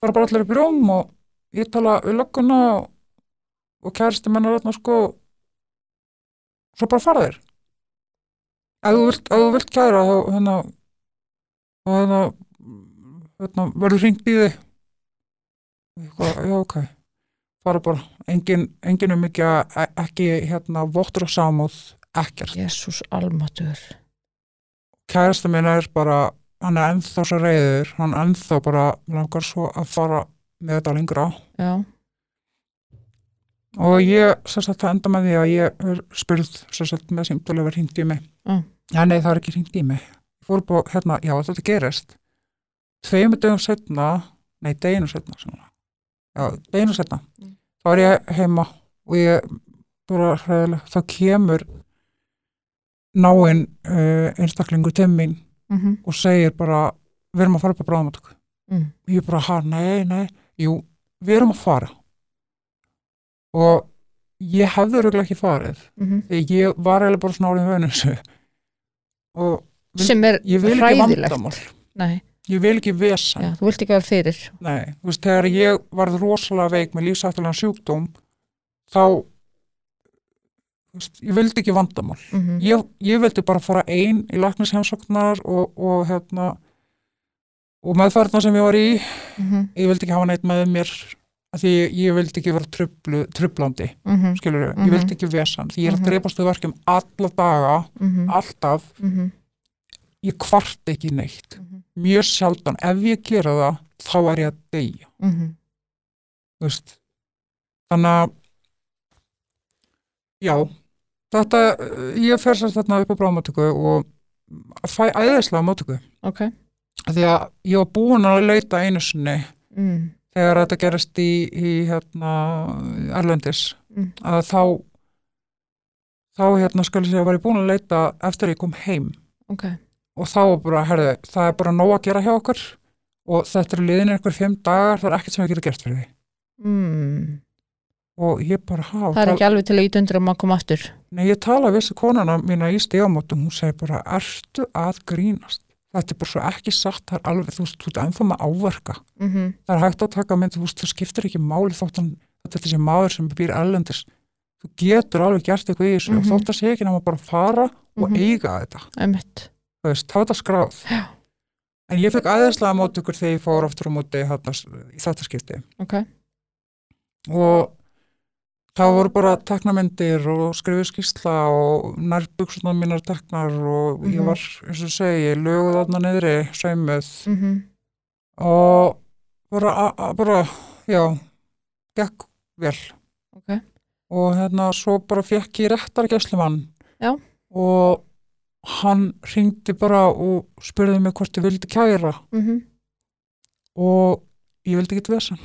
fara bara allir upp í rúm og ég tala við lögguna og, og kæristi mennar hérna sko svo bara fara þeir. Ef þú vilt, ef þú vilt kæra þá hérna þá hérna, hérna verður hringt í þig. Já ok. Fara bara, engin, engin um ekki ekki hérna vottur á samúð ekkert, Jesus almatur. Kærasta minn er bara hann er ennþá svo reyður hann er ennþá bara, langar svo að fara með þetta lengra. Já, og ég, sagt, það enda með því að ég er spurð, sagt, með símtölu verið hringt í mig. Mm. já, nei, það er ekki hringt í mig ég fór búið, hérna, já, þetta gerist tveimur dögum setna nei, deginu setna svona. já, deginu setna Mm. þá er ég heima og ég bara þá kemur náinn uh, einstaklingur til mín mm og segir bara, við erum að fara upp á bráðumáttöku Mm. ég bara, ha, nei, nei jú, við erum að fara og ég hefði örugglega ekki farið -hmm. því ég var eiginlega bara svona orðin vönu þessu [laughs] og sem er hræðilegt. ég vil ekki vesan já, þú vilt ekki vera fyrir. Nei, veist, þegar ég varð rosalega veik með lífsættulega sjúkdóm þá veist, ég vildi ekki vandamál. Mm -hmm. ég, ég vildi bara fara ein í læknisheimsóknar og, og hérna og meðfærna sem ég var í Mm ég vildi ekki hafa neitt með mér því ég, ég vildi ekki vera trublu, trublandi -hmm. skilur ég Mhm. vildi ekki vesan því ég er að Mhm. dreipast þau verkjum alla daga, Mm alltaf. -hmm. Ég kvart ekki neitt. Mjög sjaldan, ef ég gera það þá er ég að deyja. Mhm. þú veist. þannig að já. Þetta, ég fer sér þarna upp á bráðmátöku og fæ æðislega mátöku ok, því að ég var búin að leita einu sinni mm, þegar þetta gerist í, í hérna, Erlendis. Mm. að þá þá hérna skal ég segja var ég búin að leita eftir að ég kom heim. Ok, og þá bara, herði, það er bara nóg að gera hjá okkur. Og þetta er liðin einhver fimm dagar, það er ekkert sem ég geta gert fyrir því. Mm, og ég bara, há, það er ekki alveg til að ít undir að maður koma aftur. Nei, ég tala við þessi konuna mína í stígamótum, hún segi bara, ertu að grínast? Þetta er bara svo ekki satt, það er alveg, þú veist, þú ert ennþá með áverka. Mm það er hægt að taka mynd, þú veist, það skiptir ekki máli þótt hann, þetta er þessi maður sem býr ellendis, þú getur alveg gert eitthvað í þessu Mhm. og þótt að sé ekki nema bara fara og Mhm. eiga þetta, einmitt, þú veist, hafa þetta skráð. Já. en ég fekk aðeinslega mót ykkur þegar ég fór aftur á móti í þetta skipti ok. Og það voru bara teknamyndir og skrifið skýrsla og nærbuksunar mínar teknar og ég Mhm. var, eins og segi, löguð þarna niðri, saumuð. Mm og bara, bara já, gekk vel. Ok, og hérna svo bara fekk ég réttargæslumann. Já. og hann ringdi bara og spurði mig hvort ég vildi kæra. Mm og ég vildi ekki vesen.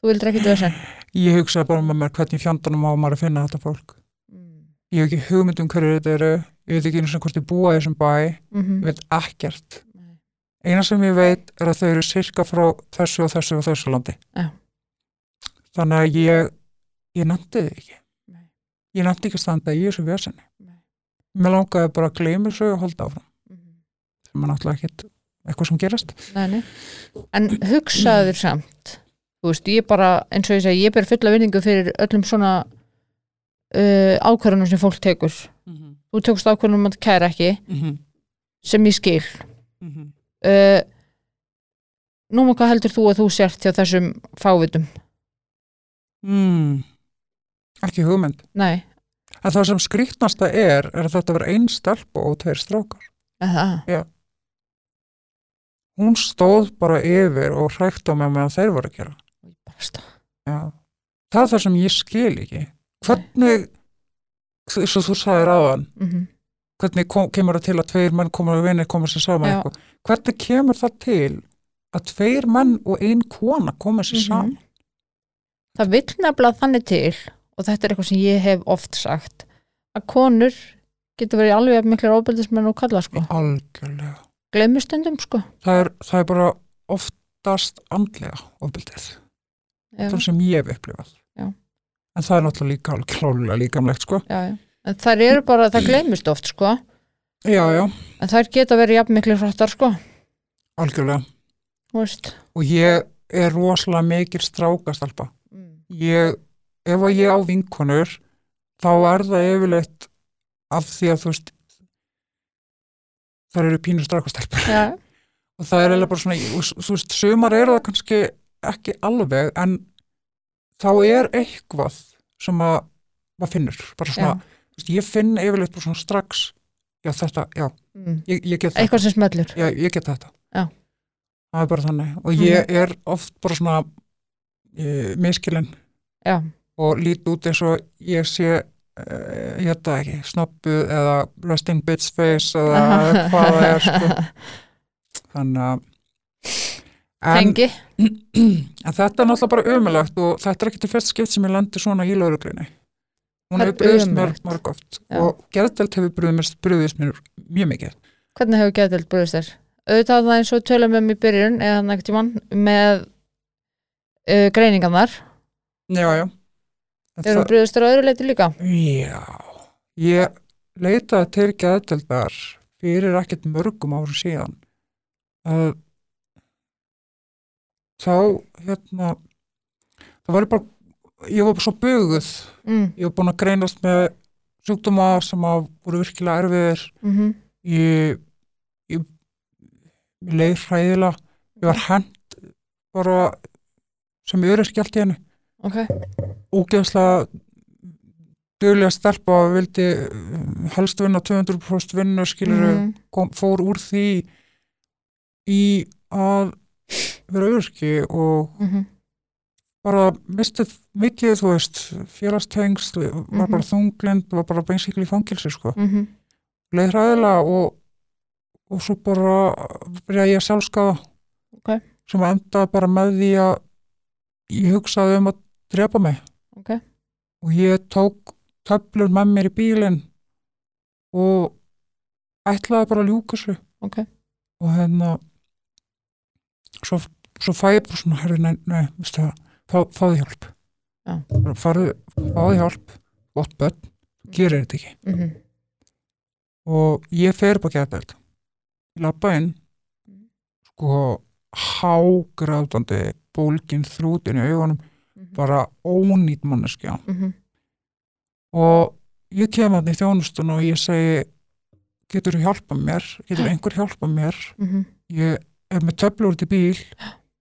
Þú vildir ekki þessi ég hugsaði bara með mér hvernig í fjandanum á maður að finna þetta fólk. Mm. Ég hef ekki hugmynd um hverju þetta eru. Ég veit ekki einu sem hvort ég búa í þessum bæ. -hmm. ég veit ekkert. Eina sem ég veit er að þau eru sirka frá þessu og þessu og þessu landi. Já. þannig að ég ég nefndi þið ekki. Ég nefndi ekki að standa í þessu vesenni. Mér langaði bara að gleyma þessu og holda áfram Mhm. sem er náttúrulega ekkert eitthvað sem gerast Nei, nei. En hugsaður samt, þú veist, ég bara, eins og ég segi, ég ber fulla vinningu fyrir öllum svona uh, ákvarðunum sem fólk tekur. mm -hmm. Þú tókst ákvarðunum að kæra ekki, Mm -hmm. sem ég skil. Mm Uh, nú hvað heldur þú að þú sért hjá þessum fávitum? mm. ekki hugmynd Nei, en það sem skrýtnasta er er að þetta verður einn stelpa og tveir strákar það. hún stóð bara yfir og hrækt á mig meðan þeir voru að gera. Já. það er það sem ég skil ekki hvernig eins og þú sagðir aðan Mm hvernig kom, kemur það til að tveir menn komur og vinir komur sér saman hvernig kemur það til að tveir menn og ein kona komur sér Mhm. saman Það vill nefnilega þannig til, og þetta er eitthvað sem ég hef oft sagt, að konur getur verið alveg jafn miklir óbyldismenn og kalla, sko. algjörlega Gleimi stundum, sko. það er, það er bara oftast andlega Já, það sem ég hef upplifað Já. en það er náttúrulega líka alveg klálega líkamlegt sko já, já. En þær eru bara, það gleymist oft, sko. já, já, En þær geta verið jafn miklir frættar, sko. algjörlega Þú veist. og ég er rosalega mikil strákastalpa Mm. ég, ef að ég á vinkonur þá er það yfirleitt af því að þú veist það eru pínur strákastelpur. Já, [laughs] og það er eiginlega bara svona þú veist, sumar eru það kannski ekki alveg en þá er eitthvað sem að maður finnur, bara svona, þú veist, ég finn yfirleitt bara svona strax, já þetta, já Mm. ég, ég get þetta, Eitthvað sem smellur. já, ég get þetta. Já. Það er bara þannig. Og ég er oft bara svona e, miskilinn Já, og lít út eins og ég sé uh, ég þetta ekki, snoppu eða resting bitch face eða [laughs] hvað það er sko. þannig að en, [clears throat] en þetta er náttúrulega bara ömulegt og þetta er ekki til fyrst skipt sem ég lendi svona í lauruglinni hún Það hefur brugðist mér marg oft Já. og gerðdelt hefur brugðist mér mjög mikið Hvernig hefur geðdelt brúðist þér? Auðvitað það eins og tölum um í byrjun eða hann ekkert tímann með uh, greiningarnar. já, já En Erum brúðist þér á öðru leiti líka? Já, ég leitaði til geðdeldar fyrir ekkert mörgum árum síðan þá hérna það var bara ég var bara svo buguð Mm. ég var búin að greinast með sjúkdóma sem að voru virkilega erfiðir Mm -hmm. ég, ég, ég leið hræðilega ég var hent bara sem öryrki allt í henni Ok, ógeðslega duglega stelpa og vildi helst vinna 200% vinnu skilur Mhm. kom, fór úr því í að vera auðurski og Mhm. bara mistið mikið, þú veist félagstengsl, var Mhm. bara þunglind var bara beinsikli í fangilsi sko Mhm. leið hræðilega og, og svo bara byrjaði ég að sjálfskaða Ok. sem endaði bara með því að ég hugsaði um að drepa mig Ok. og ég tók töflur með mér í bílinn og ætlaði bara að ljúka þessu Ok. og hérna svo, svo fæ ég bara svona herri, nei, nei, veistu það, fá, fáðu hjálp Já. Bara farðu, fáðu hjálp gott börn, þú gerir þetta ekki Mhm. og ég fer bara gæðbeld ég lappa inn Mhm. sko hágrátandi bólgin þrútin í augunum. Bara ónýtt manneskja Mhm. og ég kem að í þjónustun og ég segi getur þú hjálpa mér getur einhver hjálpa mér Mhm. ég er með töflur í bíl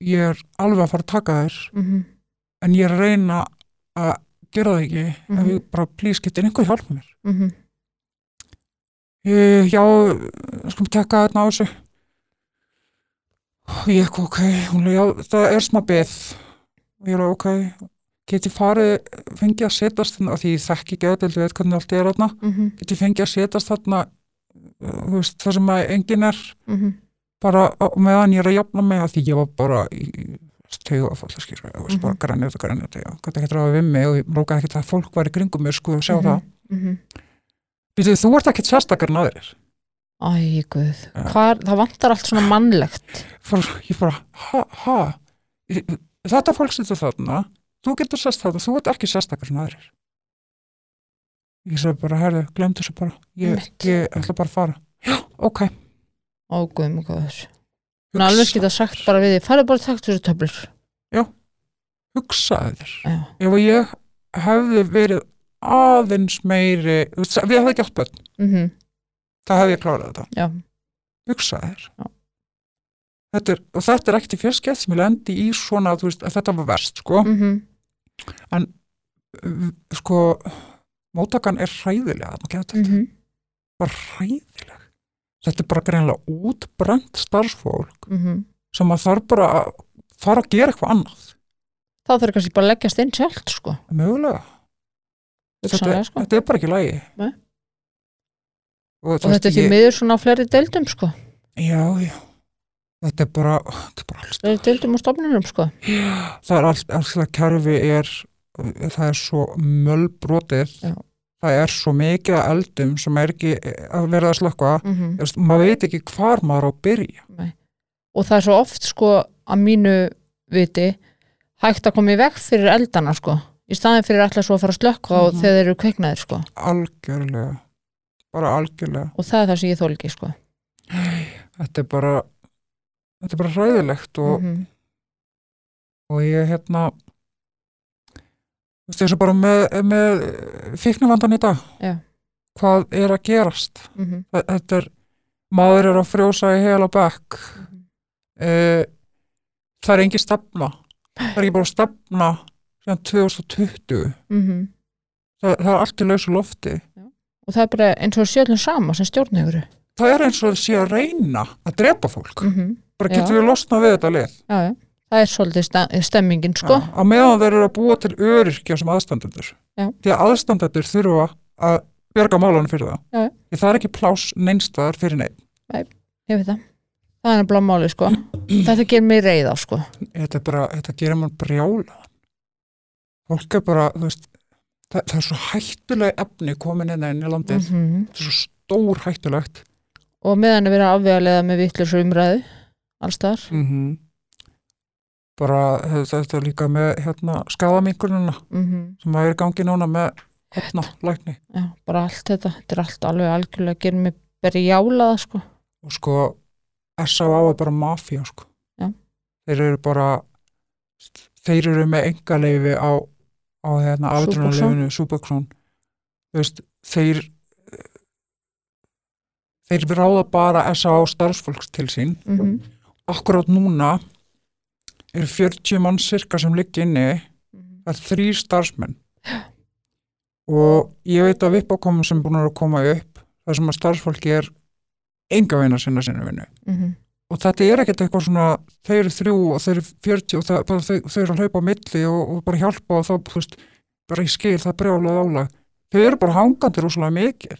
ég er alveg að fara að taka þér Mhm. en ég er að reyna að gera það ekki ef Mhm. ég bara, please, getur einhver hjálpa mér Mhm. ég, já, skulum tekka þetta á þessu og ég ok hún er, já, það er smá beð og ég er ok geti farið, fengið að setjast þarna því ég þekki ekki auðvitað, veit hvernig allt er þarna Mhm. geti fengið að setjast þarna þú veist, það sem að enginn er Mhm. bara á meðan ég er að jafna mig að því ég var bara í stegu að falla skýra og veist, Mhm. bara grænið og grænið og þetta ekki ráða við mig og ég lókaði ekki að fólk var í kringum mér sko að sjá Mhm. það Mhm. Býtu, þú ert ekkit sérstakar aðrir Æ, guð. Það vantar allt svona mannlegt. Ég bara, ha, ha Ég- þetta fólk setur þarna þú getur sérst þarna, þú ert ekki sérstakar en aðrir ég sagði bara, herðu, glemt þessu bara ég, ég ætla bara að fara já, ok Ó, guð, mjög góður. Ná, alveg geta sagt bara við því, farið bara að taka þessu töflur. hugsaði þér Já. ef að ég hefði verið aðeins meiri við hefði ekki átt börn, Mhm. það hefði ég klárað þetta Já. hugsaði þér Já. Þetta er, og þetta er ekkert í fjöskett sem ég lendi í svona veist, að þetta var verst sko, Mhm. uh, sko móttakan er hræðilega þetta, Mhm. bara hræðileg þetta er bara greinlega útbrent starfsfólk Mhm. sem að þarf bara að fara að gera eitthvað annað Þá þarf kannski bara að leggjast inn sjálft, sko. mögulega þetta, sko. þetta er bara ekki lægi og, Og þetta er því miður svona á fleiri deildum, sko. já, já þetta er bara, þetta er bara alls Fleiri deildum og stofnunum, sko. það er allt, allt það kerfi er það er svo mölbrotið Já. það er svo mikið af eldum sem er ekki að vera að Mhm. Þú veist, maður veit ekki hvar maður á að byrja Nei. Og það er svo oft, sko, að mínu viti, hægt að koma í veg fyrir eldana, sko. Í staðin fyrir alltaf svo að fara að slökka og Mhm. þeir eru kveiknaðir, sko. algjörlega bara algjörlega Og það er það sem ég þól ekki, sko. þetta er bara þetta er bara hræðilegt og, Mhm. og ég hérna þú veist þessu bara með, með fíknuvandan í dag Já. hvað er að gerast Mhm. Þa- þetta er, maður er að frjósa í hel og bekk Mhm. uh, það er engin stefna það er ekki bara stefna 2020 Mhm. það, það er allt í lausu lofti Og það er bara eins og sjöldum sama sem stjórnheguru. það er eins og sé að reyna að drepa fólk Bara Já. getur við losnað við þetta lið Já, já. Það er svolítið ste- stemmingin, sko. Já, á meðan þeir eru að búa til öryrkja sem aðstandendur Já. því að aðstandendur þurfa að bjarga málunum fyrir það Já. því það er ekki plás neinstaðar fyrir neitt Ég veit það. Það er nefnilega máli, [clears throat] sko. Þetta ger mig reyða, sko. þetta, bara, þetta gerir mann brjála fólk er bara veist, það, það er svo hættuleg efni komin inn inn í landið Mm þetta er svo stór hættulegt Og meðan að afvegalega með vittlisur allstaðar. mm -hmm. bara þetta, er líka með hérna, skadaminkununa Mm sem að er gangi núna með hérna, lækni Já, bara allt þetta. Þetta er allt alveg algjörlega að gera mig berjálaða, sko. og sko S.A.A. er bara mafía sko. Þeir eru bara þeir eru með engaleifi á, á hérna afdrunarleifinu Súböksson þeir þeir ráða bara S.A.A. starfsfólks til sín Mm akkurát núna eru 40 mann cirka sem liggi inni. Það er þrý starfsmenn. Og ég veit að vippákomum sem búin að koma upp þar sem að starfsfólki er enga veina sinna sinna vinnu. -hmm. og þetta er ekkert eitthvað svona þeir eru þrjú og þeir eru 40 og það, bara, þau, þau eru að hlaupa á milli og, og bara hjálpa og þá, þú veist, bara í skil það er brjálað álag, þau eru bara hangandi rosalega mikið,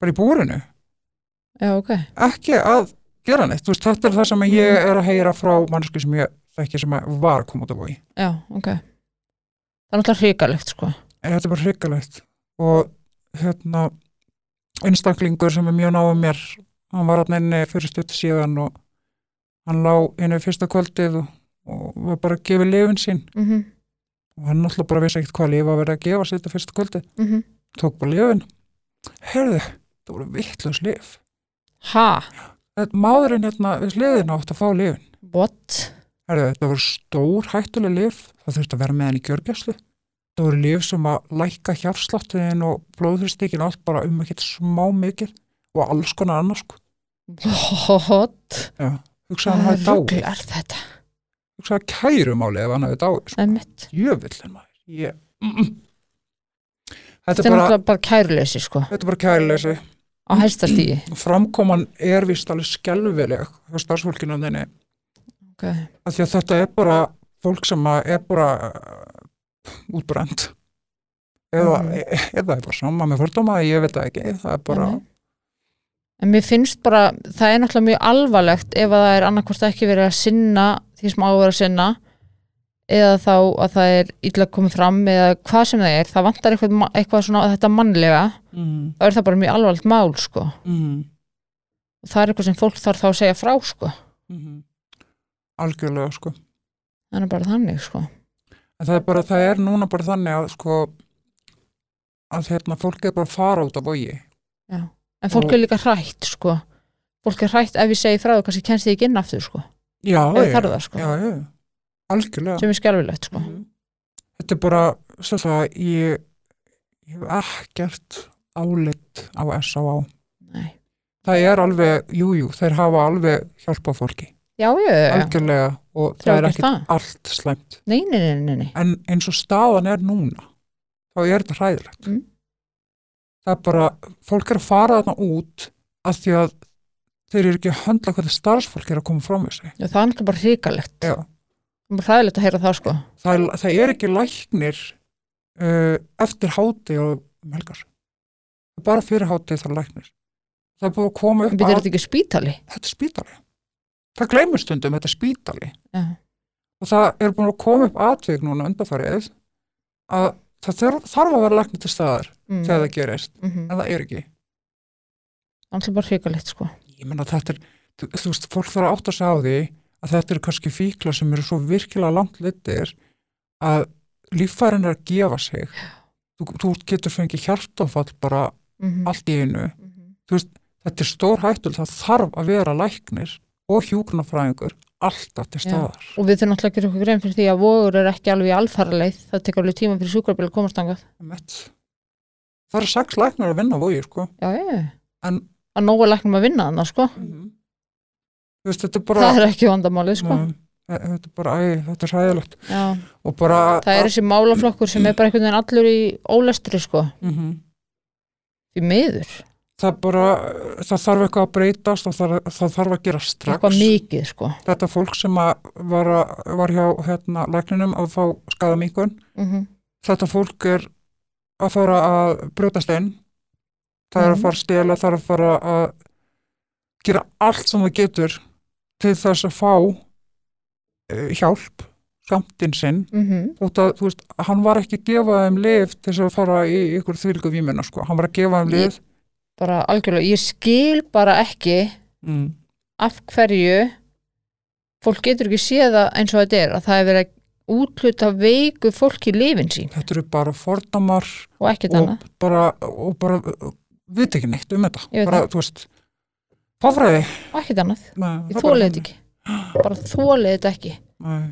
bara í búrinu. Já, ok. Ekki að gera neitt, veist, þetta er það sem ég Mhm. er að heyra frá mannsku sem ég þekki sem var koma út af bói já, ok. Það er náttúrulega hrikalegt sko. Þetta er bara hrikalegt. Og hérna einstaklingur sem er mjög náðu mér hann var hann inni fyrir stutt síðan og hann lá inni fyrsta kvöldið og, og var bara að gefa lifin sín. Mm og hann náttúrulega bara vissi ekkert hvað lifa að vera að gefa sér þetta fyrsta kvöldið, -hmm. tók bara lifin. Herðu, það voru vittlust lif. Ha, þetta maðurinn hérna við hliðin átt að fá lifin what? Herðu, þetta voru stór hættuleg lif það þurfti að vera með hann í gjörgjæslu það voru lif sem að lækka hjarsláttiðin og blóðhristíkin allt bara um ekkert smá mikið og alls konar annars sko. what? Hvað hafi dáið. rugl er þetta? Hugsaði kærumáli ef hann hafi dáið sko. Jöfillin maður. Ég... þetta er bara bara kæruleysi sko. Þetta er bara kærleysi á hæsta stíi [clears throat] framkoman er vist alveg skelvileg hjá starfsfólkinu þinni. Ok, af því að þetta er bara fólk sem er bara uh, útbrend eða, Mhm. e eða er bara sama með fordóma ég veit það ekki, það er bara Nei. en mér finnst bara það er náttúrulega mjög alvarlegt ef að það er annarkvort ekki verið að sinna því sem á að vera að sinna eða þá að það er illa komið fram eða hvað sem það er, það vantar eitthvað, eitthvað svona þetta mannlega mm, þá er það bara mjög alvarlegt mál sko. Mm, og það er eitthvað sem fólk þarf þá að segja frá sko. Mm, algjörlega sko. Þannig bara þannig sko. En það er bara, það er núna bara þannig að sko að hérna fólk er bara að fara út af bogi. En fólk Og- er líka hrætt sko. Fólk er hrætt ef ég segi frá það kannski kennst þið ekki inn aftur sko. Já, þarf það sko, já, já, algjörlega sem er skelfilegt sko Mhm. þetta er bara svo það ég, ég hef ekkert álit á S.A.A. Það er alveg, jújú, jú, þeir hafa alveg hjálpað fólki, já, já, já, algjörlega og það er ekkert það. allt slæmt Nei, nei, nei, en eins og staðan er núna þá er þetta hræðilegt Mm. það er bara, fólk er að fara þarna út af því að þeir eru ekki að höndla hvernig starfsfólk er að koma frá með sig það er bara hrikalegt Já. Það er hræðilegt að heyra það sko. Það, er- það er ekki læknir uh, eftir háti og um helgar. Bara fyrir háti það er læknir. Það er búið að koma upp að þetta ekki spítali? þetta er spítali. Það gleymur stundum þetta er spítali. Já, og það er búin að koma upp atvik núna undarfarið að það þarf, þarf að vera læknir til staðar mm. þegar það gerist, mm en það er ekki. Það er bara hrikalegt sko. Ég menna þetta er, þú, veist, fólk þarf að átta sig á því að þetta eru kannski fíkla sem eru svo virkilega langt litir að líffærin er að gefa sig. Þú, þú getur fengið hjartofall bara mm allt í einu. -hmm. þetta er stór hættul, það þarf að vera læknir og hjúknarfræðingur alltaf til Já. staðar. Og við þurfum náttúrulega að gera okkur grein fyrir því að vogur er ekki alveg í alfaraleið. Það tekur alveg tíma fyrir sjúkrabíl að komast angað Einmitt. það eru sex læknar að vinna vogi sko. Já, já, en að nógu læknum að vinna þannig sko. Þú veist, bara Það er ekki vandamálið sko. Nei, þetta er bara, æ, þetta er bara það er þessi málaflokkur sem er bara einhvern veginn allur í ólestri sko. Mm Því miður, það bara, það þarf eitthvað að breytast og það, það þarf að gera strax. Mikið sko. Þetta fólk sem var, að, var hjá hérna, lækninum að fá skadamíkun mm þetta fólk er að fara að brjótast inn það er að Mhm. fara að stela, það er að fara að gera allt sem það getur til þess að fá uh, hjálp skamtinn sinn. -hmm. út að, þú veist, hann var ekki að gefa þeim lif til þess að fara í ykkur þvílgu vímina, sko, hann var að gefa þeim lif bara algjörlega, ég skil bara ekki mm. af hverju fólk getur ekki séð það eins og þetta er að það er verið að útluta veiku fólki lifin sín. Þetta eru bara fordamar og ekkert og annað. bara, og bara við ekki neitt um þetta. Bara, veist fáfræði og ekkert annað, ég er þólið þetta ekki. Bara þólið þetta ekki. Nei.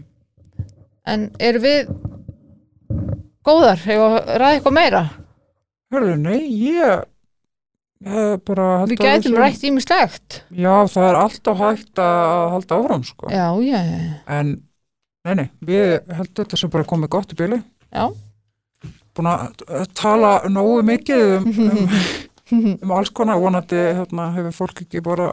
en erum við góðar, hefur ræða eitthvað meira? Hörðu, nei, ég við gætum rætt ímislegt Já, það er alltaf hægt að halda áfram, sko. Já, já, já, en, nei, nei, við heldum þetta sem bara komið gott í bíli já. búin að tala nógu mikið um, um, [laughs] um alls konar vonandi hérna, hefur fólk ekki bara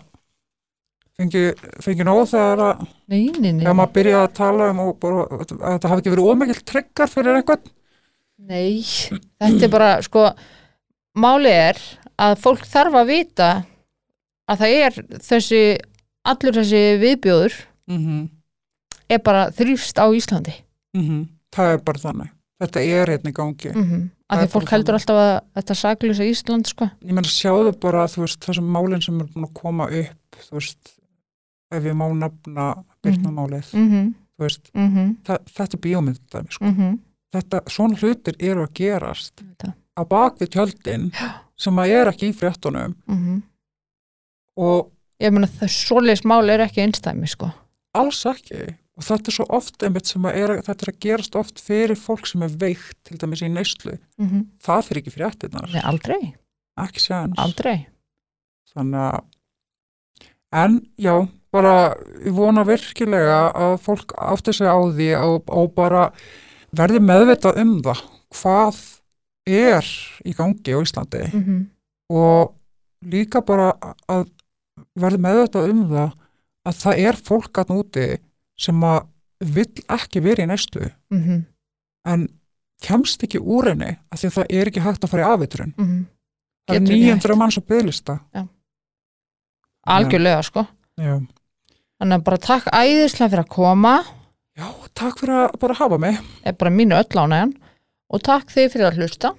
fengið fengi nógu þegar, að, nei, nei, nei, þegar maður byrjaði að tala um og bara, að þetta hafi ekki verið ómikið tryggar fyrir eitthvað nei þetta er bara, sko máli er að fólk þarf að vita að það er þessi allur þessi viðbjóður mm er bara þrýfst á Íslandi. Það er bara þannig þetta er einn í gangi mm -hmm. Að því fólk heldur alltaf að þetta saglýsa Ísland sko ég meina sjáðu bara þú veist þessum málinn sem er búin að koma upp þú veist ef ég má nafna byrnamálið mm -hmm. þú veist Mm -hmm. þetta er bíómynd dæmi, sko. Mm þetta, svona hlutir eru að gerast Þetta. á bak við tjöldin sem að er ekki í fréttunum -hmm. og ég meina það svoleiðis mál er ekki einstæmi sko alls ekki og þetta er svo oft einmitt sem að er, þetta er að gerast oft fyrir fólk sem er veikt til dæmis í neyslu. Mm -hmm. það fyrir ekki fréttinar, Nei, aldrei, aldrei. Þannig að en já, bara ég vona virkilega að fólk átti sig á því og, og bara verði meðvitað um það hvað er í gangi á Íslandi. Mm -hmm. og líka bara að verði meðvitað um það að það er fólk að núti sem að vill ekki vera í næstu Mm -hmm. en kemst ekki úr henni af því að það er ekki hægt að fara í afviturinn Mm það er Getur ekki 900 manns á bygglista algjörlega sko. Já. þannig að bara takk æðislega fyrir að koma. Já, takk fyrir að bara hafa mig. Er bara mínu öll ánægjan. Og takk þið fyrir að hlusta